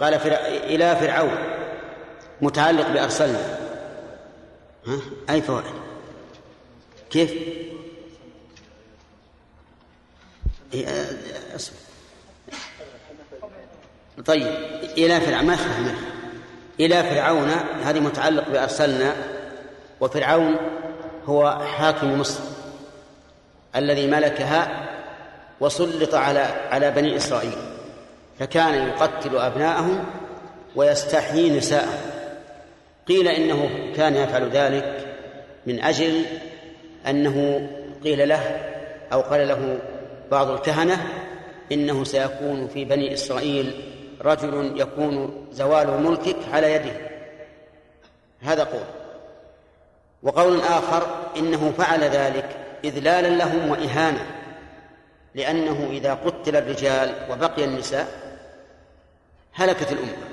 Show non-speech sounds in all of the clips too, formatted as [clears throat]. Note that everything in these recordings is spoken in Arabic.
قال فرع... إلى فرعون متعلق بأرسلنا. ها؟ أي فوائد كيف؟ إيه، أصبر. طيب إلى فرعون ما يخفى إلى فرعون هذه متعلق بأرسلنا وفرعون هو حاكم مصر الذي ملكها وسلط على على بني إسرائيل. فكان يقتل أبناءهم ويستحيي نساءهم. قيل إنه كان يفعل ذلك من أجل أنه قيل له أو قال له بعض الكهنة إنه سيكون في بني إسرائيل رجل يكون زوال ملكك على يده. هذا قول. وقول آخر إنه فعل ذلك إذلالا لهم وإهانة لأنه إذا قتل الرجال وبقي النساء هلكت الأمة.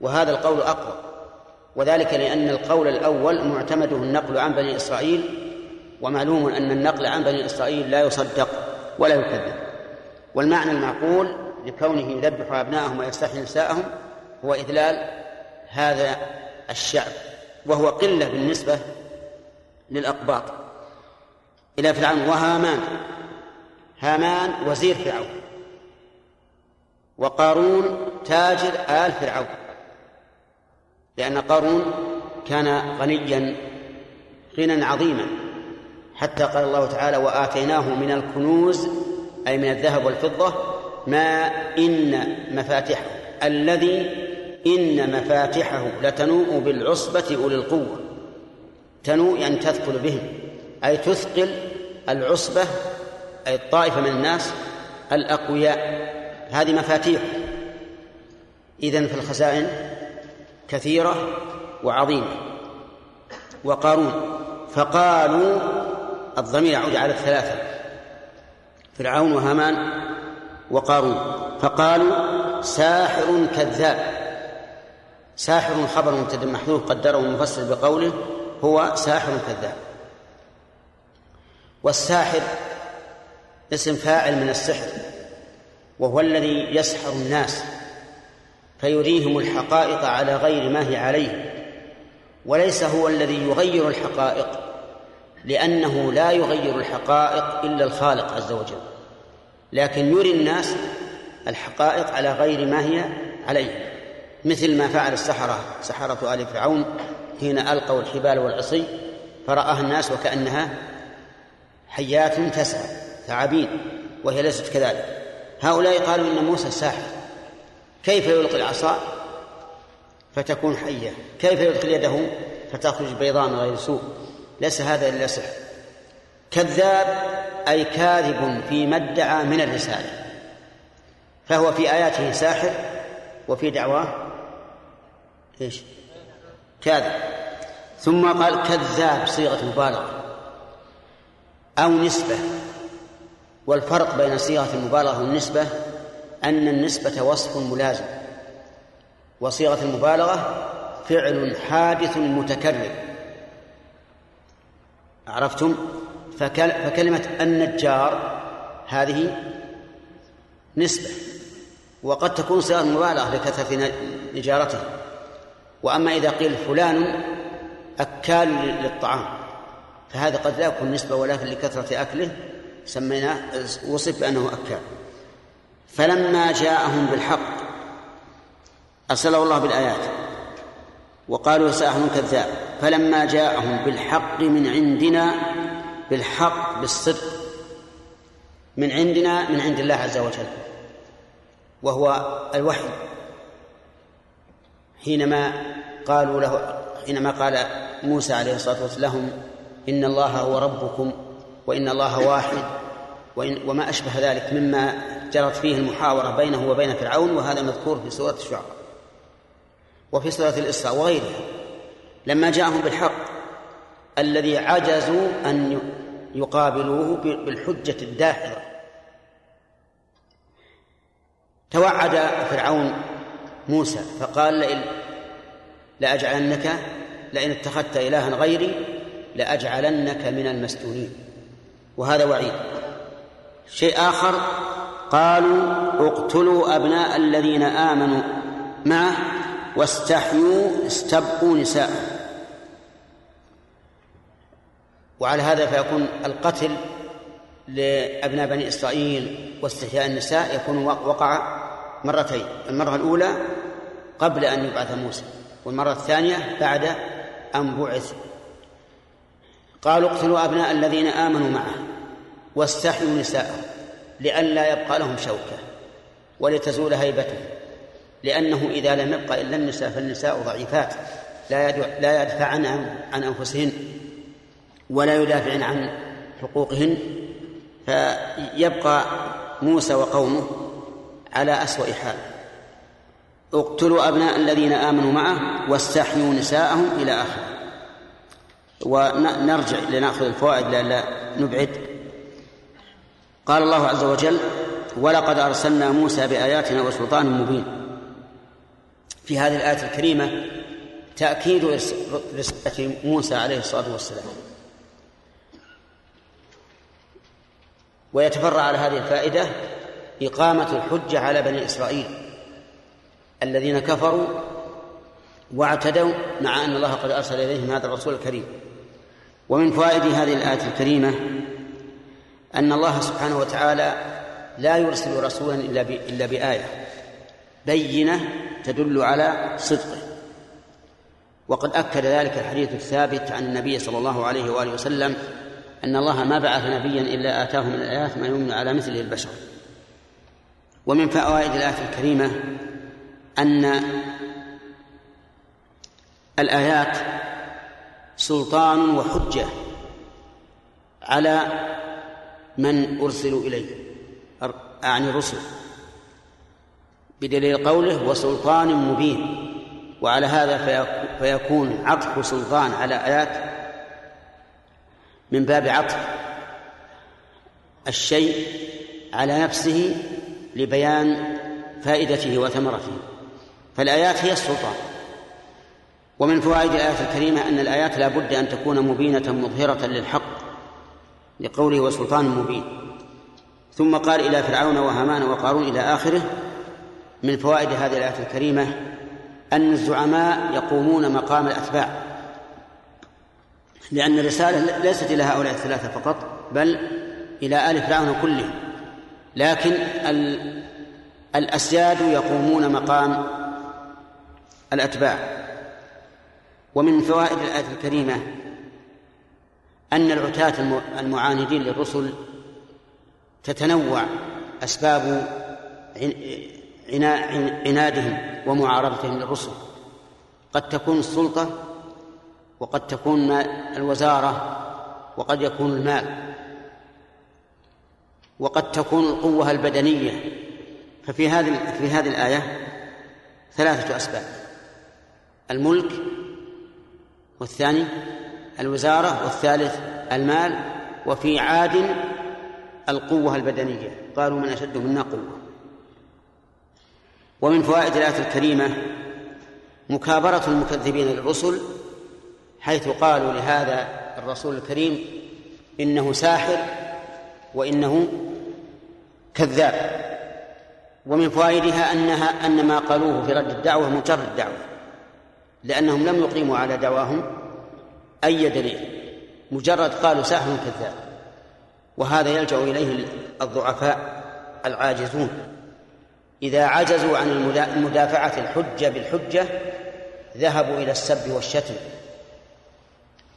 وهذا القول أقوى وذلك لأن القول الأول معتمده النقل عن بني إسرائيل ومعلوم أن النقل عن بني إسرائيل لا يصدق ولا يكذب. والمعنى المعقول لكونه يذبح أبناءهم ويستحيي نساءهم هو إذلال هذا الشعب وهو قلة بالنسبة للأقباط. إلى فرعون وهامان. هامان وزير فرعون. وقارون تاجر آل فرعون. لأن قارون كان غنيا غنى عظيما. حتى قال الله تعالى وآتيناه من الكنوز أي من الذهب والفضة ما إن مفاتحه الذي إن مفاتحه لتنوء بالعصبة أولي القوة. تنوء يعني تثقل بهم أي تثقل العصبة أي الطائفة من الناس الأقوياء. هذه مفاتيح. إذن في الخزائن كثيرة وعظيمة. وقارون فقالوا الضمير يعود على الثلاثة فرعون وهامان وقارون فقالوا ساحر كذاب. ساحر خبر مبتدا محذوف قدره المفسر بقوله هو ساحر كذاب. والساحر اسم فاعل من السحر. وهو الذي يسحر الناس فيريهم الحقائق على غير ما هي عليه. وليس هو الذي يغير الحقائق لأنه لا يغير الحقائق إلا الخالق عز وجل. لكن يري الناس الحقائق على غير ما هي عليه. مثل ما فعل السحرة سحرة آل فرعون حين ألقوا الحبال والعصي فرآها الناس وكأنها حيات تسعى ثعابين وهي ليست كذلك. هؤلاء قالوا إن موسى ساحر كيف يلقي العصا؟ فتكون حية. كيف يدخل يده؟ فتخرج بيضاء من غير سوء. ليس هذا إلا سحر. كذاب أي كاذب فيما ادعى من الرسالة. فهو في آياته ساحر وفي دعواه إيش؟ كاذب. ثم قال كذاب صيغة مبالغة أو نسبة. والفرق بين صيغة المبالغة والنسبة أن النسبة وصف ملازم وصيغة المبالغة فعل حادث متكرر. عرفتم؟ فكلمة النجار هذه نسبة وقد تكون صيغة مبالغة لكثرة نجارته وأما إذا قيل فلان أكال للطعام فهذا قد لا يكون نسبة ولكن لكثرة أكله سميناه وصف بأنه أكال فلما جاءهم بالحق أرسله الله بالآيات وقالوا ساحر كذاب فلما جاءهم بالحق من عندنا بالحق بالصدق من عندنا من عند الله عز وجل وهو الوحي. حينما قالوا له حينما قال موسى عليه الصلاة والسلام إن الله هو ربكم وإن الله واحد وإن وما أشبه ذلك مما جرت فيه المحاورة بينه وبين فرعون وهذا مذكور في سورة الشعراء وفي سورة الإسراء وغيرها. لما جاءهم بالحق الذي عجزوا أن يقابلوه بالحجة الداحضة توعد فرعون موسى فقال لئن لأجعلنك لئن اتخذت إلها غيري لأجعلنك من المسجونين. وهذا وعيد. شيء آخر قالوا اقتلوا أبناء الذين آمنوا معه واستحيوا استبقوا نساء وعلى هذا فيكون القتل لأبناء بني إسرائيل واستحياء النساء يكون وقع مرتين المرة الأولى قبل أن يبعث موسى والمرة الثانية بعد أن بعث قالوا اقتلوا أبناء الذين آمنوا معه واستحيوا نساءهم لئلا يبقى لهم شوكة ولتزول هيبتهم لأنه إذا لم يبقى إلا النساء فالنساء ضعيفات لا لا يدفعن عن أنفسهن ولا يدافعن عن حقوقهن فيبقى موسى وقومه على أسوأ حال. اقتلوا أبناء الذين آمنوا معه واستحيوا نساءهم إلى آخره. ونرجع لنأخذ الفوائد لئلا نبعد. قال الله عز وجل ولقد أرسلنا موسى بآياتنا وسلطان مبين. في هذه الآية الكريمة تأكيد رسالة موسى عليه الصلاة والسلام. ويتفرع على هذه الفائدة إقامة الحجة على بني إسرائيل الذين كفروا واعتدوا مع أن الله قد أرسل إليهم هذا الرسول الكريم. ومن فوائد هذه الآية الكريمة أن الله سبحانه وتعالى لا يرسل رسولا إلا إلا بآية بينة تدل على صدقه وقد أكد ذلك الحديث الثابت عن النبي صلى الله عليه وآله وسلم أن الله ما بعث نبيا إلا آتاه من الآيات ما يمن على مثله البشر. ومن فوائد الآية الكريمة أن الآيات سلطان وحجة على من أرسلوا إليه أعني الرسل. بدليل قوله وسلطان مبين وعلى هذا فيكون عطف سلطان على آيات من باب عطف الشيء على نفسه لبيان فائدته وثمرته. فالآيات هي السلطان. ومن فوائد الآية الكريمة أن الآيات لا بد أن تكون مبينة مظهرة للحق لقوله وسلطان مبين. ثم قال إلى فرعون وهامان وقارون إلى آخره من فوائد هذه الآية الكريمة أن الزعماء يقومون مقام الأتباع لأن الرسالة ليست إلى هؤلاء الثلاثة فقط بل إلى آل فرعون كلهم. لكن الأسياد يقومون مقام الأتباع. ومن فوائد الآية الكريمة أن العتاة المعاندين للرسل تتنوع أسباب عنادهم ومعارضتهم للرسل. قد تكون السلطة وقد تكون الوزارة وقد يكون المال. وقد تكون القوة البدنية. ففي هذه في هذه الآية ثلاثة أسباب. الملك والثاني الوزارة والثالث المال وفي عاد القوة البدنية. قالوا من أشد منا قوة. ومن فوائد الآية الكريمة مكابرة المكذبين للرسل حيث قالوا لهذا الرسول الكريم إنه ساحر وإنه كذاب. ومن فوائدها أنها أن ما قالوه في رد الدعوة مجرد دعوة لأنهم لم يقيموا على دعواهم أي دليل؟ مجرد قالوا ساحر كذاب وهذا يلجأ إليه الضعفاء العاجزون. إذا عجزوا عن مدافعة الحجة بالحجة ذهبوا إلى السب والشتم.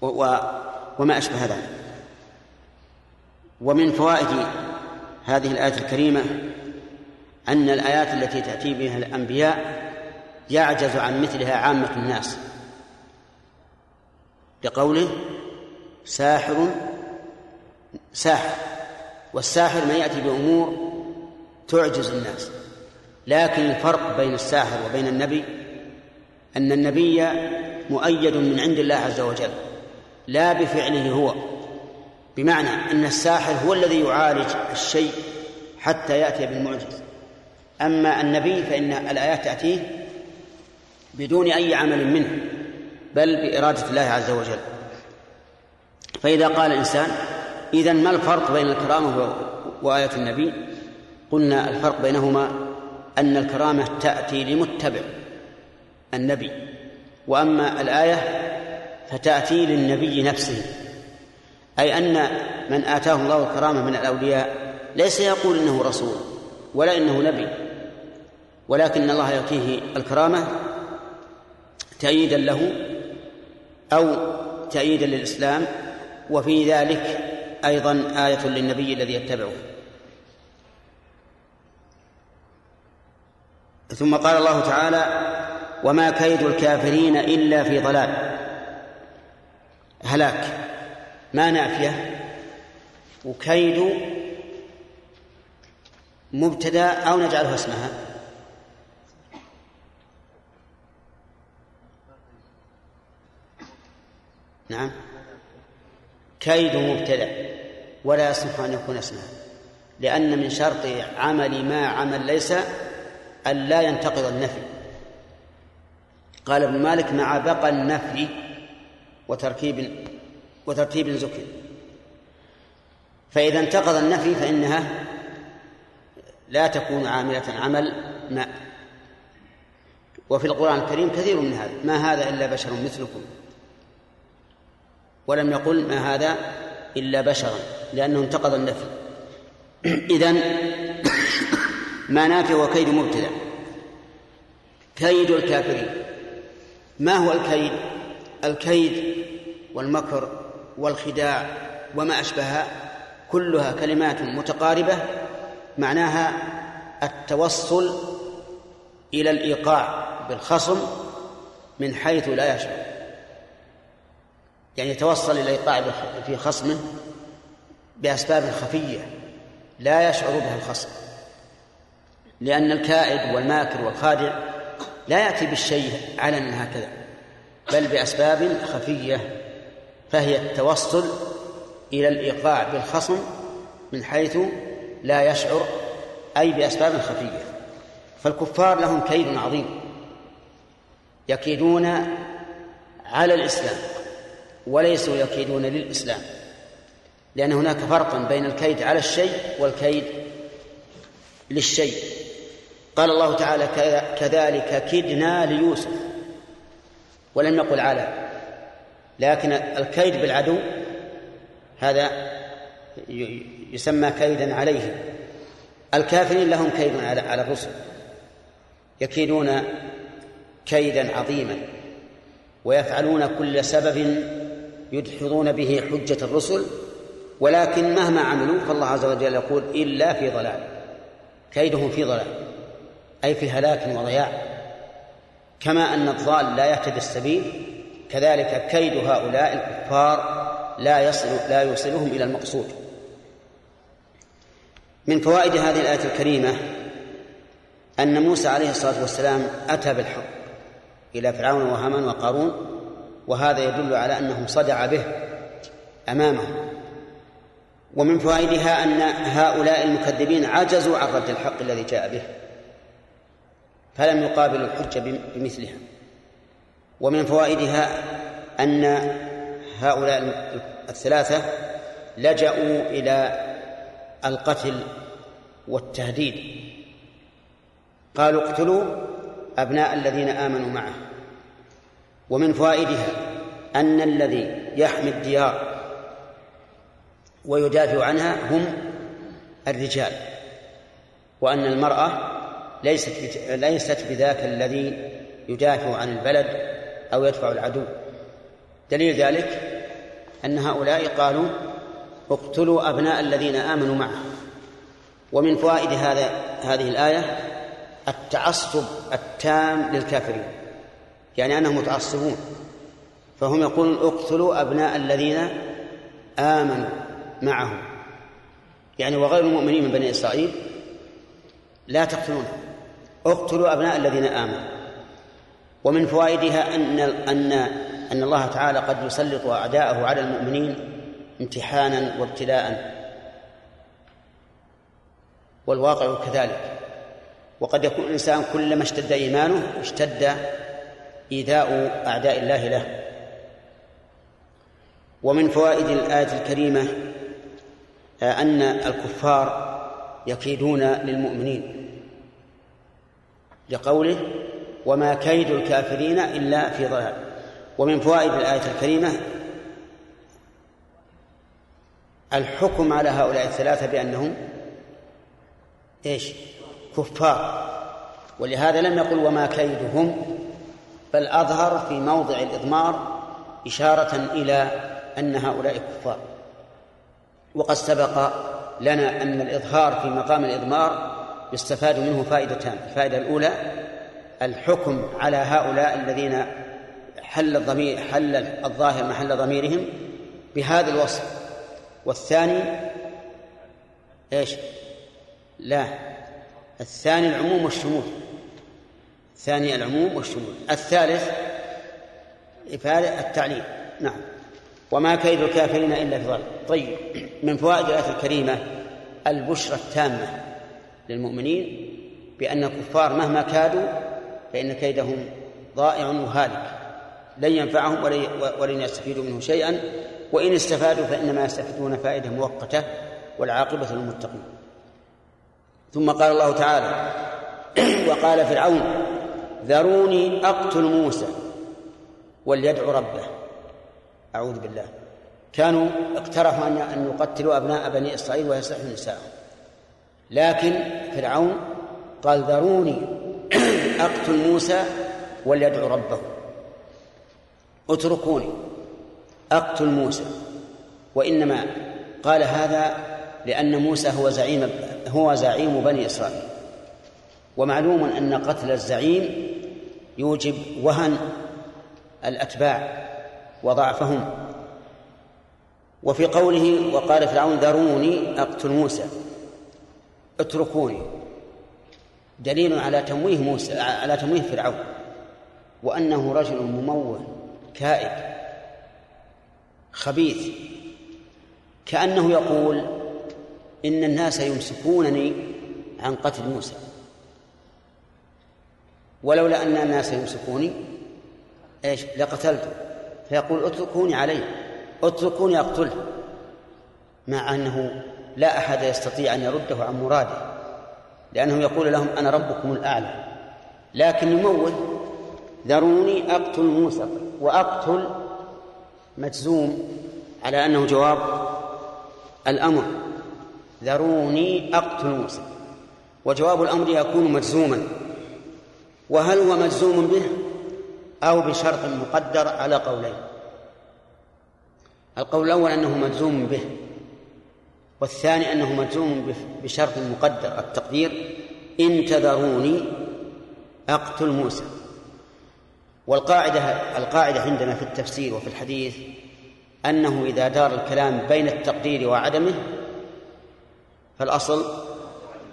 وما أشبه ذلك. ومن فوائد هذه الآية الكريمة أن الآيات التي تأتي بها الأنبياء يعجز عن مثلها عامة الناس. لقوله ساحر ساحر. والساحر ما يأتي بأمور تعجز الناس. لكن الفرق بين الساحر وبين النبي أن النبي مؤيد من عند الله عز وجل لا بفعله هو. بمعنى أن الساحر هو الذي يعالج الشيء حتى يأتي بالمعجز. أما النبي فإن الآيات تأتيه بدون أي عمل منه. بل بإرادة الله عز وجل. فإذا قال الإنسان إذا ما الفرق بين الكرامة وآية النبي؟ قلنا الفرق بينهما أن الكرامة تأتي لمتبع النبي وأما الآية فتأتي للنبي نفسه. أي أن من آتاه الله الكرامة من الأولياء ليس يقول إنه رسول ولا إنه نبي ولكن الله يعطيه الكرامة تأييدا له أو تأييدا للإسلام وفي ذلك أيضا آية للنبي الذي يتبعه. ثم قال الله تعالى وما كيد الكافرين إلا في ضلال. هلاك. ما نافية. وكيد مبتدأ أو نجعلها اسمها. نعم. كيد مبتدأ ولا يصح أن يكون اسمها لأن من شرط عمل ما عمل ليس أن لا ينتقض النفي. قال ابن مالك مع بقى النفي وتركيب وترتيب ذكر فإذا انتقض النفي فإنها لا تكون عاملة عمل ما. وفي القرآن الكريم كثير من هذا ما هذا إلا بشر مثلكم. ولم يقل ما هذا إلا بشرا لأنه انتقض النفي. إذن ما نافع وكيد مبتدأ كيد الكافرين. ما هو الكيد؟ الكيد والمكر والخداع وما أشبهها كلها كلمات متقاربة معناها التوصل إلى الإيقاع بالخصم من حيث لا يشعر يعني يتوصل إلى الإيقاع في خصمه بأسباب خفية لا يشعر بها الخصم لأن الكائد والماكر والخادع لا يأتي بالشيء علنا هكذا بل بأسباب خفية فهي التوصل إلى الإيقاع بالخصم من حيث لا يشعر أي بأسباب خفية. فالكفار لهم كيد عظيم يكيدون على الإسلام. وليسوا يكيدون للإسلام لأن هناك فرقا بين الكيد على الشيء والكيد للشيء. قال الله تعالى كذلك كدنا ليوسف. ولم يقل على لكن الكيد بالعدو هذا يسمى كيدا عليه الكافرين لهم كيد على الرسل يكيدون كيدا عظيما ويفعلون كل سبب يدحضون به حجة الرسل ولكن مهما عملوا فالله عز وجل يقول إلا في ضلال كيدهم في ضلال أي في هلاك وضياع كما أن الضال لا يهتدي السبيل كذلك كيد هؤلاء الكفار لا يصل لا يوصلهم إلى المقصود. من فوائد هذه الآية الكريمة أن موسى عليه الصلاة والسلام أتى بالحق إلى فرعون وهامان وقارون وهذا يدل على أنه صدع به أمامه. ومن فوائدها أن هؤلاء المكذبين عجزوا عن رد الحق الذي جاء به فلم يقابلوا الحجة بمثلها. ومن فوائدها أن هؤلاء الثلاثة لجأوا إلى القتل والتهديد. قالوا اقتلوا أبناء الذين آمنوا معه. ومن فوائدها أن الذي يحمي الديار ويدافع عنها هم الرجال وأن المرأة ليست ليست بذاك الذي يدافع عن البلد أو يدفع العدو. دليل ذلك أن هؤلاء قالوا اقتلوا أبناء الذين آمنوا معه. ومن فوائد هذا هذه الآية التعصب التام للكافرين. يعني أنهم متعصبون. فهم يقولون اقتلوا أبناء الذين آمنوا معه يعني وغير المؤمنين من بني إسرائيل لا تقتلونهم اقتلوا أبناء الذين آمنوا. ومن فوائدها أن أن أن الله تعالى قد يسلط أعداءه على المؤمنين امتحانا وابتلاء. والواقع كذلك. وقد يكون الإنسان كلما اشتد إيمانه اشتد إيذاء أعداء الله له. ومن فوائد الآية الكريمة أن الكفار يكيدون للمؤمنين. لقوله وما كيد الكافرين إلا في ضلال. ومن فوائد الآية الكريمة الحكم على هؤلاء الثلاثة بأنهم إيش؟ كفار. ولهذا لم يقل وما كيدهم بل أظهر في موضع الإضمار إشارة إلى أن هؤلاء كفار. وقد سبق لنا أن الإظهار في مقام الإضمار يستفاد منه فائدتان. الفائدة الأولى الحكم على هؤلاء الذين حل الضمير حل الظاهر محل ضميرهم بهذا الوصف. والثاني إيش؟ لا الثاني العموم والشمول. الثاني العموم والشمول. الثالث إفادة التعليل. نعم. وما كيد الكافرين إلا في ضلال طيب. من فوائد الآية الكريمة البشرى التامة للمؤمنين بأن الكفار مهما كادوا فإن كيدهم ضائع وهالك. لن ينفعهم ولن يستفيدوا منه شيئا. وإن استفادوا فإنما يستفيدون فائدة مؤقتة والعاقبة للمتقين. ثم قال الله تعالى [clears throat] وقال فرعون ذروني أقتل موسى وليدعو ربه. أعوذ بالله. كانوا اقترحوا أن يقتلوا أبناء بني إسرائيل ويستحيوا نساءهم لكن فرعون قال ذروني [clears throat] أقتل موسى وليدعو ربه. اتركوني. أقتل موسى. وإنما قال هذا لأن موسى هو زعيم هو زعيم بني إسرائيل. ومعلوم أن قتل الزعيم يوجب وهن الأتباع وضعفهم. وفي قوله وقال فرعون ذروني أقتل موسى. اتركوني. دليل على تمويه موسى على تمويه فرعون. وأنه رجل مموه كائد خبيث. كأنه يقول إن الناس يمسكونني عن قتل موسى. ولولا أن الناس يمسكوني إيش؟ لقتلته. فيقول اتركوني عليه. اتركوني أقتله. مع أنه لا أحد يستطيع أن يرده عن مراده. لأنه يقول لهم أنا ربكم الأعلى. لكن يموه ذروني أقتل موسى. وأقتل مجزوم على أنه جواب الأمر. ذروني أقتل موسى. وجواب الأمر يكون مجزوما. وهل هو مجزوم به أو بشرط مقدر على قولين؟ القول الأول أنه مجزوم به والثاني أنه مجزوم بشرط مقدر التقدير إن تذروني أقتل موسى. والقاعدة القاعدة عندنا في التفسير وفي الحديث أنه إذا دار الكلام بين التقدير وعدمه فالأصل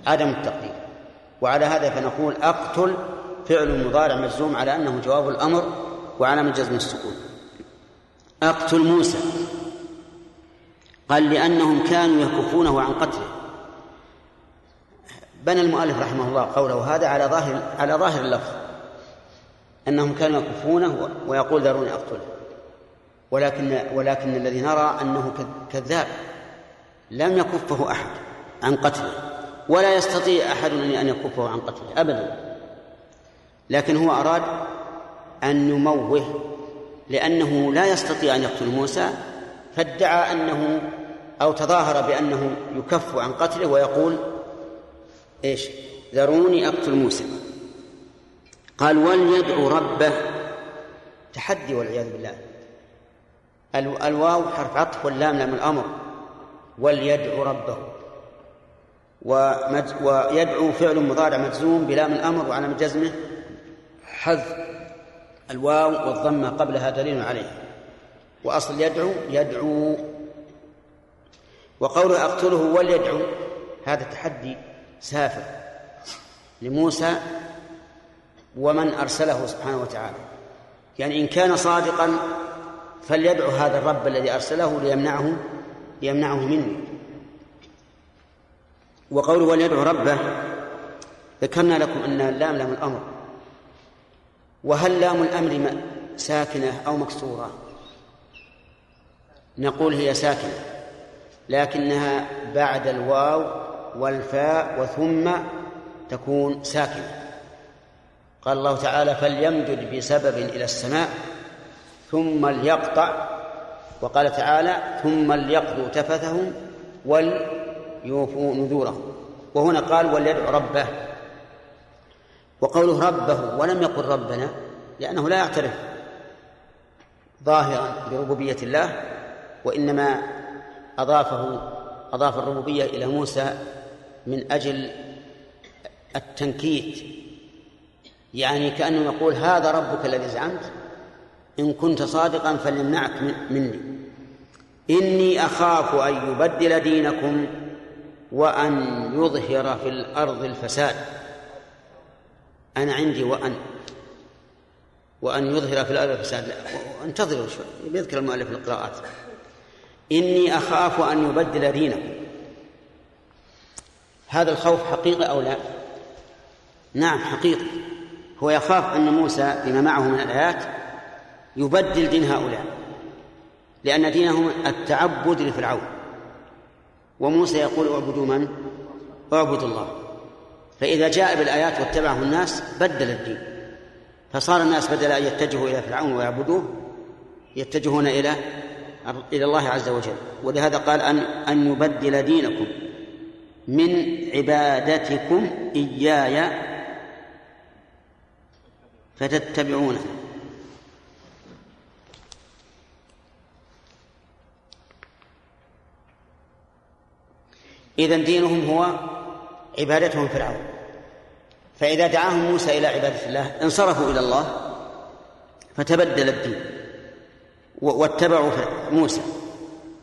عدم التقدير. وعلى هذا فنقول أقتل فعل مضارع مجزوم على أنه جواب الأمر وعلى من جزم السكون. أقتل موسى. قال لأنهم كانوا يكفونه عن قتله. بنى المؤلف رحمه الله قوله هذا على ظاهر على ظاهر اللفظ. أنهم كانوا يكفونه ويقول داروني أقتله. ولكن ولكن الذي نرى أنه كذاب. لم يكفه أحد عن قتله. ولا يستطيع أحد أن يكفه عن قتله. أبدا. لكن هو أراد أن يموه لأنه لا يستطيع أن يقتل موسى فادعى أنه أو تظاهر بأنه يكف عن قتله ويقول إيش؟ ذروني أقتل موسى. قال وليدعو ربه. تحدي والعياذ بالله. الواو حرف عطف واللام لام الأمر. وليدعو ربه. ويدعو فعل مضارع مجزوم بلام الأمر وعلى جزمه. حذف الواو والضمة قبلها دليل عليه وأصل يدعو يدعو. وقوله أقتله وليدعو هذا تحدي سافر لموسى ومن أرسله سبحانه وتعالى. يعني إن كان صادقا فليدعو هذا الرب الذي أرسله ليمنعه ليمنعه مني. وقوله وليدعو ربه ذكرنا لكم أن اللام لام الأمر. وهل لام الأمر ساكنة أو مكسورة؟ نقول هي ساكنة لكنها بعد الواو والفاء وثم تكون ساكنة. قال الله تعالى فليمدد بسبب إلى السماء ثم ليقطع وقال تعالى ثم ليقضوا تفثهم وليوفوا نذورهم. وهنا قال وليدعو ربه. وقوله ربه ولم يقل ربنا لأنه لا يعترف ظاهرا بربوبية الله وإنما أضافه أضاف الربوبية إلى موسى من أجل التنكيت. يعني كأنه يقول هذا ربك الذي زعمت إن كنت صادقا فليمنعك مني. إني أخاف أن يبدل دينكم وأن يظهر في الأرض الفساد. أنا عندي وأن وأن يظهر في الأرض الفساد. انتظروا شوي بيذكر المؤلف القراءات. إني أخاف أن يبدل دينكم. هذا الخوف حقيقي أو لا؟ نعم حقيقي. هو يخاف أن موسى بما معه من الآيات يبدل دين هؤلاء لأن دينهم التعبد لفرعون. وموسى يقول اعبدوا من؟ اعبدوا الله. فإذا جاء بالآيات واتبعه الناس بدل الدين. فصار الناس بدل أن يتجهوا إلى فرعون ويعبدوه يتجهون إلى إلى الله عز وجل. ولهذا قال أن أن يبدل دينكم من عبادتكم إياي فتتبعونه إذن دينهم هو عبادتهم فرعون. فإذا دعاهم موسى إلى عبادة الله انصرفوا إلى الله فتبدل الدين واتبعوا موسى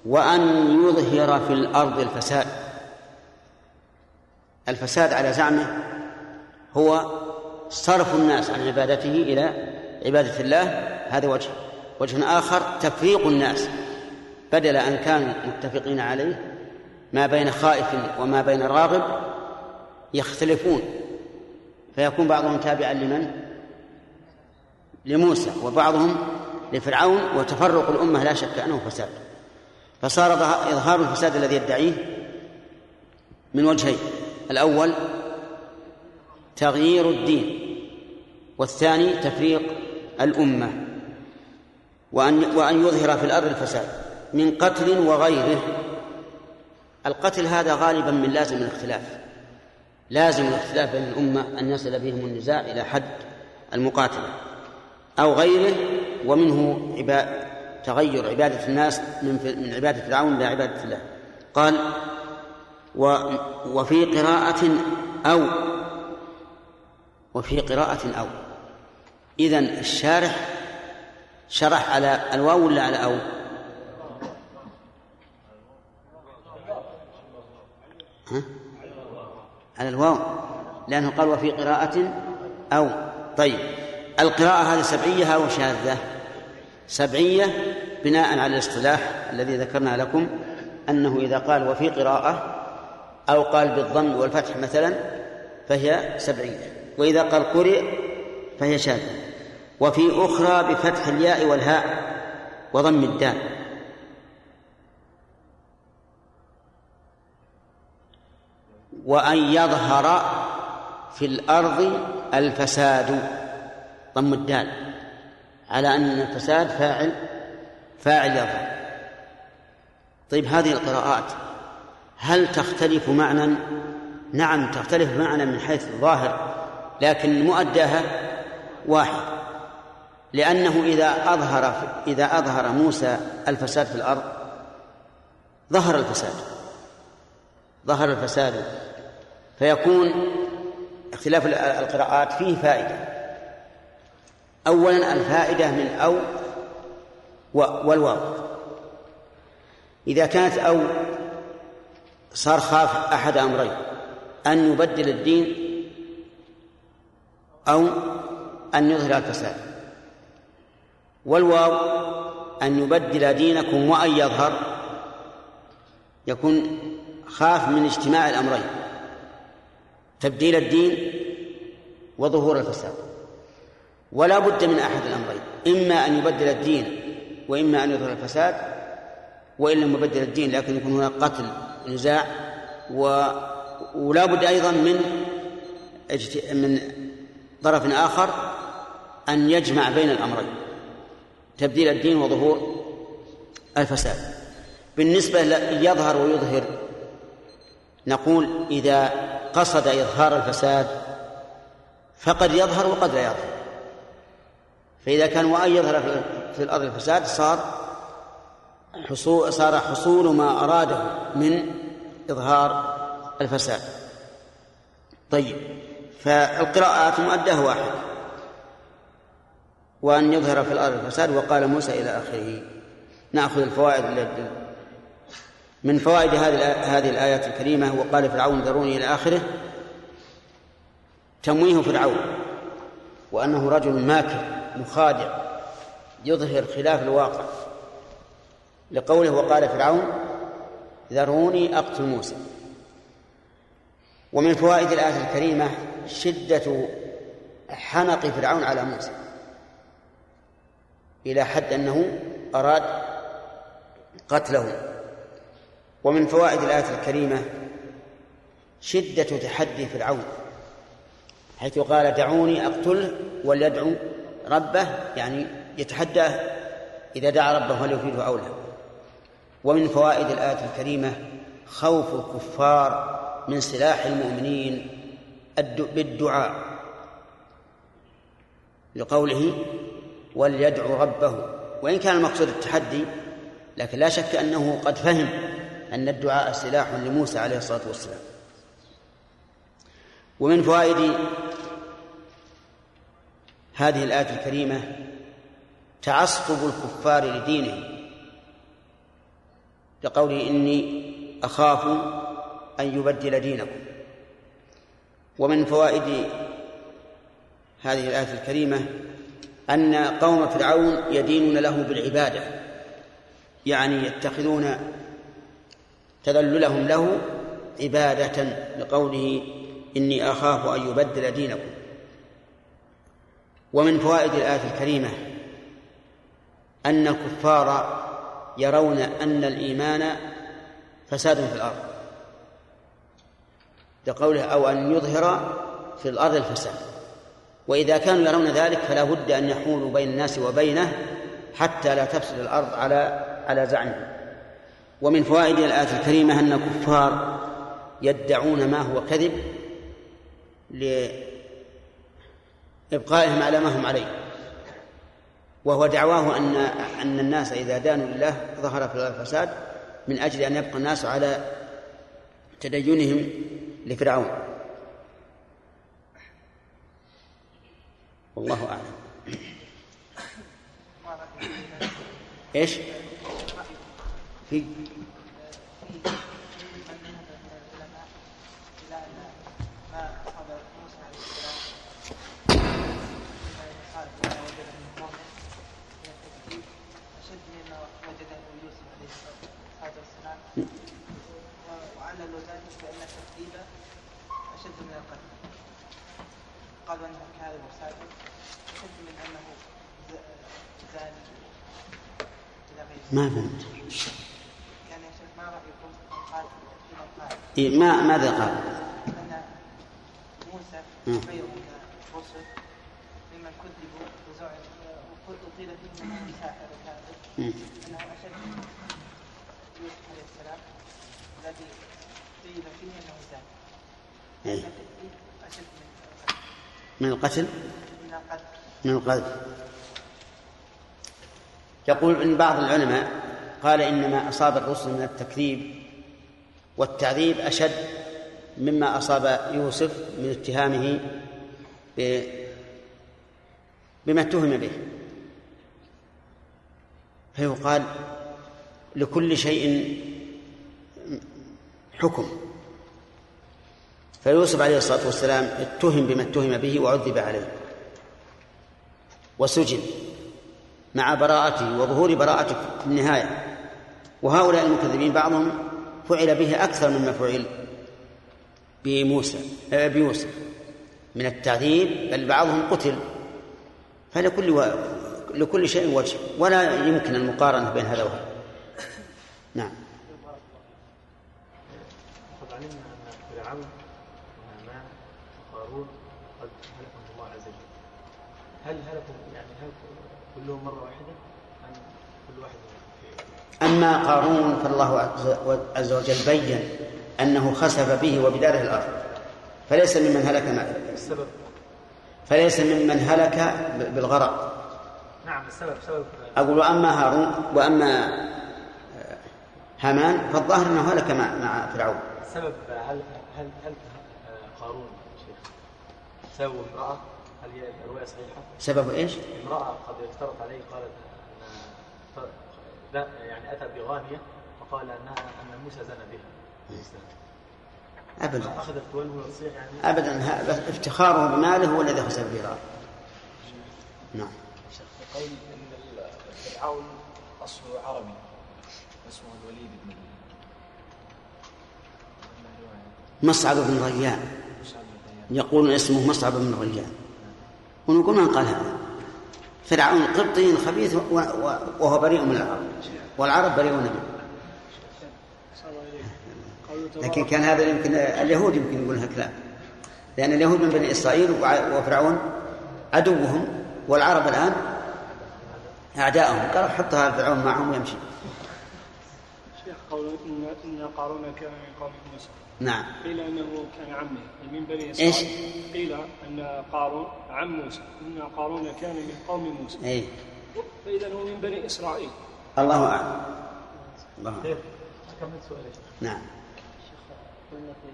وأن يظهر في الأرض الفساد. الفساد على زعمه هو صرف الناس عن عبادته إلى عبادة الله. هذا وجه. وجه آخر تفريق الناس. بدل أن كانوا متفقين عليه ما بين خائف وما بين راغب يختلفون. فيكون بعضهم تابعا لمن؟ لموسى وبعضهم لفرعون وتفرق الأمة لا شك أنه فساد. فصار إظهار الفساد الذي يدعيه من وجهين. الأول تغيير الدين والثاني تفريق الأمة. وأن وأن يظهر في الأرض الفساد من قتل وغيره. القتل هذا غالبا من لازم الاختلاف. لازم الاختلاف بين الأمة أن يصل بهم النزاع إلى حد المقاتلة أو غيره ومنه عبا... تغير عبادة الناس من من عبادة فرعون إلى عبادة الله قال و... وفي قراءة أو وفي قراءة أو إذن الشارح شرح على الواو ولا على أو؟ ها؟ على الواو لأنه قال وفي قراءة أو طيب. القراءة هذه سبعية أو شاذة؟ سبعية بناء على الاصطلاح الذي ذكرنا لكم أنه إذا قال وفي قراءة أو قال بالضم والفتح مثلا فهي سبعية. وإذا قال قرئ فهي شاذة. وفي أخرى بفتح الياء والهاء وضم الدال. وأن يظهر في الأرض الفساد. ضم الدال. على أن الفساد فاعل فاعل يظهر. طيب هذه القراءات هل تختلف معنى؟ نعم تختلف معنى من حيث الظاهر لكن مؤداها واحد. لأنه إذا أظهر إذا أظهر موسى الفساد في الأرض ظهر الفساد. ظهر الفساد. فيكون اختلاف القراءات فيه فائدة. أولا الفائدة من أو والواو. إذا كانت أو صار خاف أحد أمرين أن يبدل الدين أو أن يظهر الفساد. والواو أن يبدل دينكم وأن يظهر يكون خاف من اجتماع الأمرين. تبديل الدين وظهور الفساد. ولا بد من أحد الأمرين إما أن يبدل الدين وإما أن يظهر الفساد وإن لم يبدل الدين لكن يكون هناك قتل نزاع و... ولا بد أيضا من اجت... من طرف آخر أن يجمع بين الأمرين تبديل الدين وظهور الفساد. بالنسبة يظهر ويظهر نقول إذا قصد إظهار الفساد فقد يظهر وقد لا يظهر. فإذا كان وأن يظهر في الأرض الفساد صار حصول صار حصول ما أراده من إظهار الفساد. طيب فالقراءات مؤداه واحد وأن يظهر في الأرض الفساد وقال موسى إلى آخره نأخذ الفوائد من فوائد هذه الآيات الكريمة وقال فرعون ذروني إلى آخره. تمويه فرعون. وأنه رجل ماكر مخادع يظهر خلاف الواقع. لقوله وقال فرعون ذروني أقتل موسى. ومن فوائد الآية الكريمة شدة حنق فرعون على موسى. إلى حد أنه أراد قتله. ومن فوائد الآية الكريمة شدة تحدي فرعون حيث قال دعوني أقتله وليدعو ربه. يعني يتحداه إذا دعا ربه هل يفيده أو لا. ومن فوائد الآية الكريمة خوف الكفار من سلاح المؤمنين بالدعاء لقوله وليدعو ربه. وإن كان المقصود التحدي لكن لا شك أنه قد فهم أن الدعاء سلاح لموسى عليه الصلاة والسلام. ومن فوائد هذه الآية الكريمة تعصب الكفار لدينهم لقوله إني أخاف أن يبدل دينكم. ومن فوائد هذه الآية الكريمة أن قوم فرعون يدينون له بالعبادة يعني يتخذون تذللهم له عبادة لقوله إني أخاف أن يبدل دينكم. ومن فوائد الآية الكريمة أن الكفار يرون أن الإيمان فساد في الأرض. لقوله أو أن يظهر في الأرض الفساد. وإذا كانوا يرون ذلك فلا بد أن يحولوا بين الناس وبينه حتى لا تفسد الأرض على على زعمهم. ومن فوائد الآية الكريمة أن الكفار يدعون ما هو كذب لإبقائهم على ما هم عليه. وهو دعواه أن أن الناس إذا دانوا لله ظهر في الفساد من أجل أن يبقى الناس على تدينهم لفرعون. والله أعلم. إيش؟ في قالوا انه كاذب وساكت اشد من انه زاني ما فهمت يعني يا شيخ ما رايكم قال إيه ما ماذا قال؟ أن موسى الرسل ممن كذبوا وزعم وقيل فيهم ساحر وكاذب أشد من يوسف عليه السلام. الذي قيل فيه انه زاني إيه. أشد من من القتل؟ من القذف يقول إن بعض العلماء قال إنما أصاب الرسل من التكذيب والتعذيب أشد مما أصاب يوسف من اتهامه بما اتهم به. فيقال لكل شيء حكم. فيوسف عليه الصلاة والسلام اتهم بما اتهم به وعذب عليه. وسجن مع براءته وظهور براءته في النهاية. وهؤلاء المكذبين بعضهم فعل به أكثر مما فعل بموسى آه، بيوسف من التعذيب بل بعضهم قتل. فلكل و... لكل شيء وجه. ولا يمكن المقارنة بين هذا وهذا. نعم. هل هلكوا يعني هلكوا كلهم مرة واحدة أما قارون فالله عز وجل بين أنه خسف به وبداره الأرض. فليس ممن هلك ما السبب. فليس ممن هلك بالغرق. نعم السبب سبب أقول وأما هارون وأما آه، هامان فالظاهر أنه هلك مع مع فرعون. السبب هل هل هل قارون شيخ سبب امرأة؟ هل هي الرواية صحيحة؟ سبب إيش؟ امرأة قد افترت عليه قالت أن يعني أتى بغانية وقال أنها أن موسى زنى بها. أبدا. أخذت تولو وتصيح يعني؟ أبدا. افتخاره بماله هو الذي خسر به نعم. قول إن فرعون اصله عربي اسمه الوليد بن مصعب بن ريان. يقول اسمه مصعب بن ريان. ونقول من قال هذا؟ فرعون قبطي خبيث وهو بريء من العرب. والعرب بريئون منه لكن كان هذا يمكن اليهود يمكن يقول كلام لأن اليهود من بني إسرائيل وفرعون عدوهم والعرب الآن أعداءهم. قال حطها فرعون معهم ويمشي. قول إن إن قارون كان من قوم موسى. نعم. قيل أنه كان عمه من بني إسرائيل. إيش؟ قيل أن قارون عم موسى. إن قارون كان من قوم موسى. اي فإذا هو من بني إسرائيل. الله أعلم. الله أعلم. كمل سؤالي نعم. قلنا في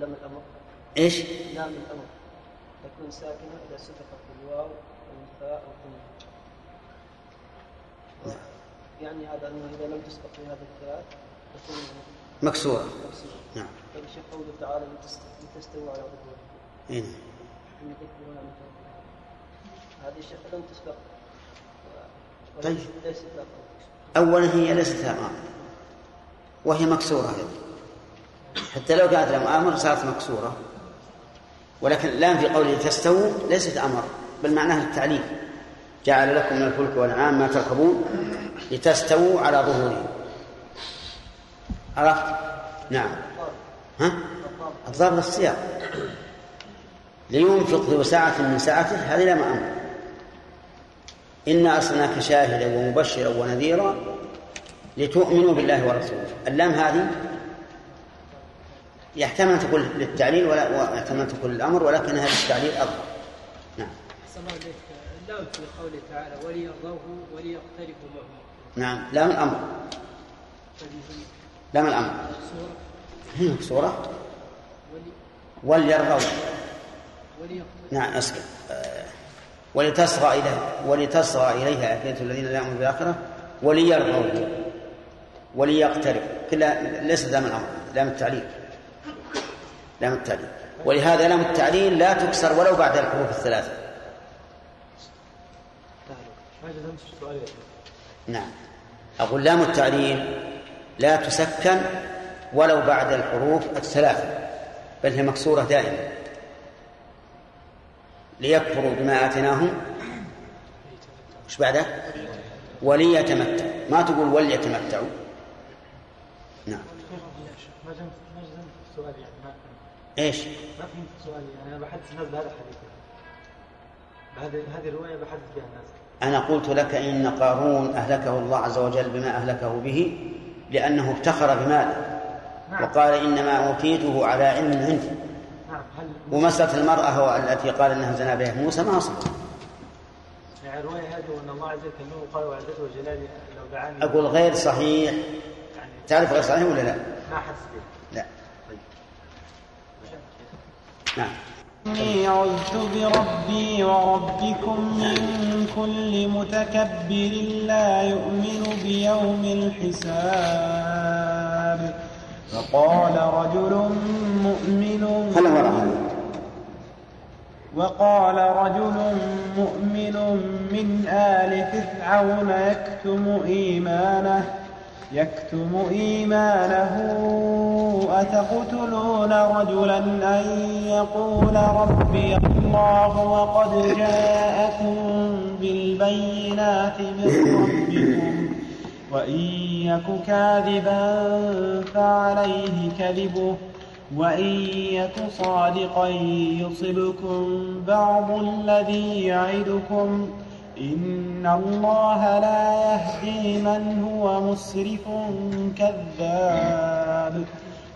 لام الامر إيش؟ لام الأمر. تكون ساكنة اذا سبقت الواو والفاء والثنين نعم. يعني هذا أنه إذا لم تسبق في هذه الثلاث تكون مكسورة. نعم. طيب الشيخ قوله تعالى لتستووا على ظهورها اي نعم هذه الشيخ لم تسبق. طيب. أولا هي ليست لها وهي مكسورة حتى لو كانت لها أمر صارت مكسورة. ولكن الآن في قوله تستووا ليست أمر بل معناها التعليم جعل لكم من الفلك والأنعام ما تركبون. لتستووا على ظهورهم. عرفت؟ نعم. ها؟ الضابط السياق. لينفق ذو ساعة من ساعته هذه لا أمر إنا أرسلناك شاهدا ومبشرا ونذيرا لتؤمنوا بالله ورسوله. اللام هذه يحتمل تكون للتعليل ولا أن تكون للأمر ولكنها للتعليل أفضل نعم. أحسن الله اللام في قوله تعالى وليرضوه وليقترفوا معه نعم. لام الأمر. لام الأمر. هي مكسورة وليرغوا نعم أسكت. ولتصغى إليها ولتصغى إليها أفئدة الذين لا يؤمنون بالآخرة وليرغوا وليقترب. كلها ليست لام الأمر لام التعليل. لام التعليل. ولهذا لام التعليل لا تكسر ولو بعد الحروف الثلاثة. نعم. أقول لام التعليل لا تسكن ولو بعد الحروف الثلاثة بل هي مكسورة دائما. ليكفروا بما آتيناهم. وش بعده؟ وليتمتع ما تقول وليتمتعوا. نعم. إيش؟ ما فهمت السؤال يعني أنا بحدث الناس بهذا الحديث. هذه هذه الرواية بحدث فيها الناس؟ أنا قلت لك إن قارون أهلكه الله عز وجل بما أهلكه به لأنه افتخر بماله. نعم. وقال إنما أوتيته على علم عندي. نعم. ومسألة المرأة هو التي قال إنها زنا بها. موسى ما أصبح يعني الرواية هذه وأن الله عز وجل قال وعزته وجلاله لو دعاني. أقول غير صحيح. يعني تعرف غير صحيح ولا لا؟ ما به؟ لا. طيب. نعم. إني عذت بربي وربكم من كل متكبر لا يؤمن بيوم الحساب. فقال رجل مؤمن وقال رجل مؤمن من آل فرعون يكتم إيمانه يكتم إيمانه أتقتلون رجلا أن يقول ربي الله وقد جاءكم بالبينات من ربكم وإن يك كاذبا فعليه كذبه وإن يك صادقا يصبكم بعض الذي يعدكم إن الله لا يهدي من هو مسرف كذاب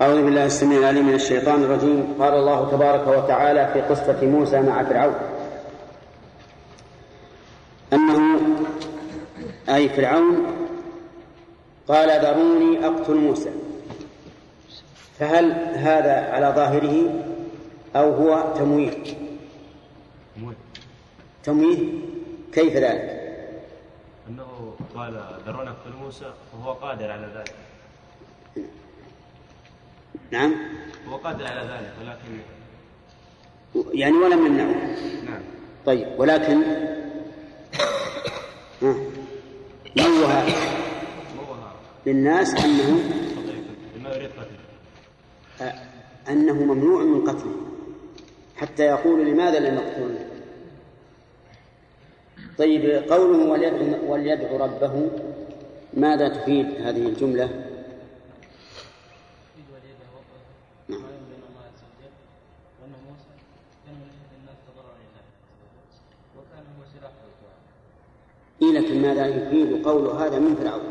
أعوذ بالله السميع العليم من الشيطان الرجيم. قال الله تبارك وتعالى في قصة موسى مع فرعون. أنه أي فرعون قال ذروني أقتل موسى. فهل هذا على ظاهره أو هو تمويه؟ تمويه؟ كيف ذلك؟ أنه قال ذرون أقتل موسى وهو قادر على ذلك. نعم. هو قادر على ذلك ولكن يعني ولم يمنعه نعم. طيب ولكن نوه موها للناس أنه بما يريد قتله أنه ممنوع من قتله. حتى يقول لماذا لم يقتلني طيب قوله وليدعو, ربه ماذا تفيد هذه الجملة نعم. وأن موسى كان من أشد الناس تضرعا لله وكان هو سلاح الدعاء إيه لكن ماذا يفيد قول هذا من فرعون؟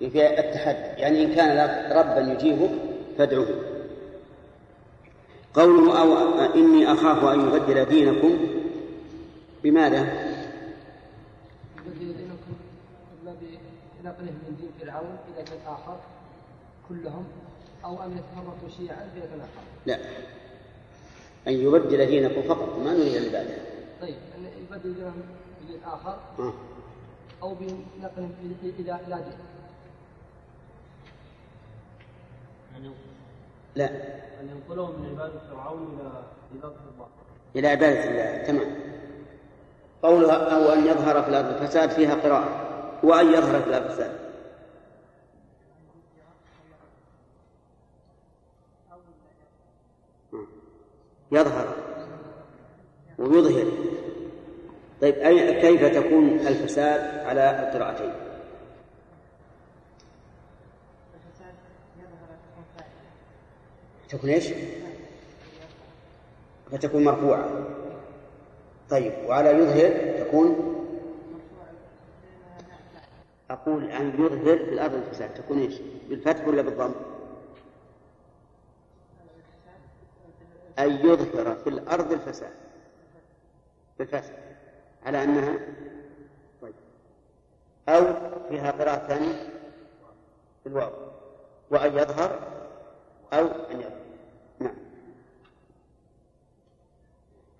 يفيد التحدي. يعني إن كان لك ربا يجيبك فادعوه قوله أو إني أخاف أن يبدل دينكم بماذا؟ يبدل دينكم بنقله من دين فرعون إلى دين آخر كلهم أو أن يتفرقوا شيعا في دين آخر. لا. أن يبدل دينكم فقط ما نريد العبادة طيب أن يبدل آه. أو إلى إلى دين لا. أن ينقلهم من عبادة فرعون إلى عبادة الله. إلى عبادة الله تمام. قولها أو أن يظهر في الأرض الفساد فيها قراءة وأن يظهر في الأرض الفساد. يظهر. ويظهر. طيب كيف تكون الفساد على القراءتين تكون إيش؟ فتكون مرفوعة طيب وعلى يظهر تكون أقول أن يظهر في الأرض الفساد تكون إيش؟ بالفتح ولا بالضم؟ أن يظهر في الأرض الفساد بالفتح على أنها طيب. أو فيها قراءة ثانية بالواو وأن يظهر أو أن يظهر. نعم.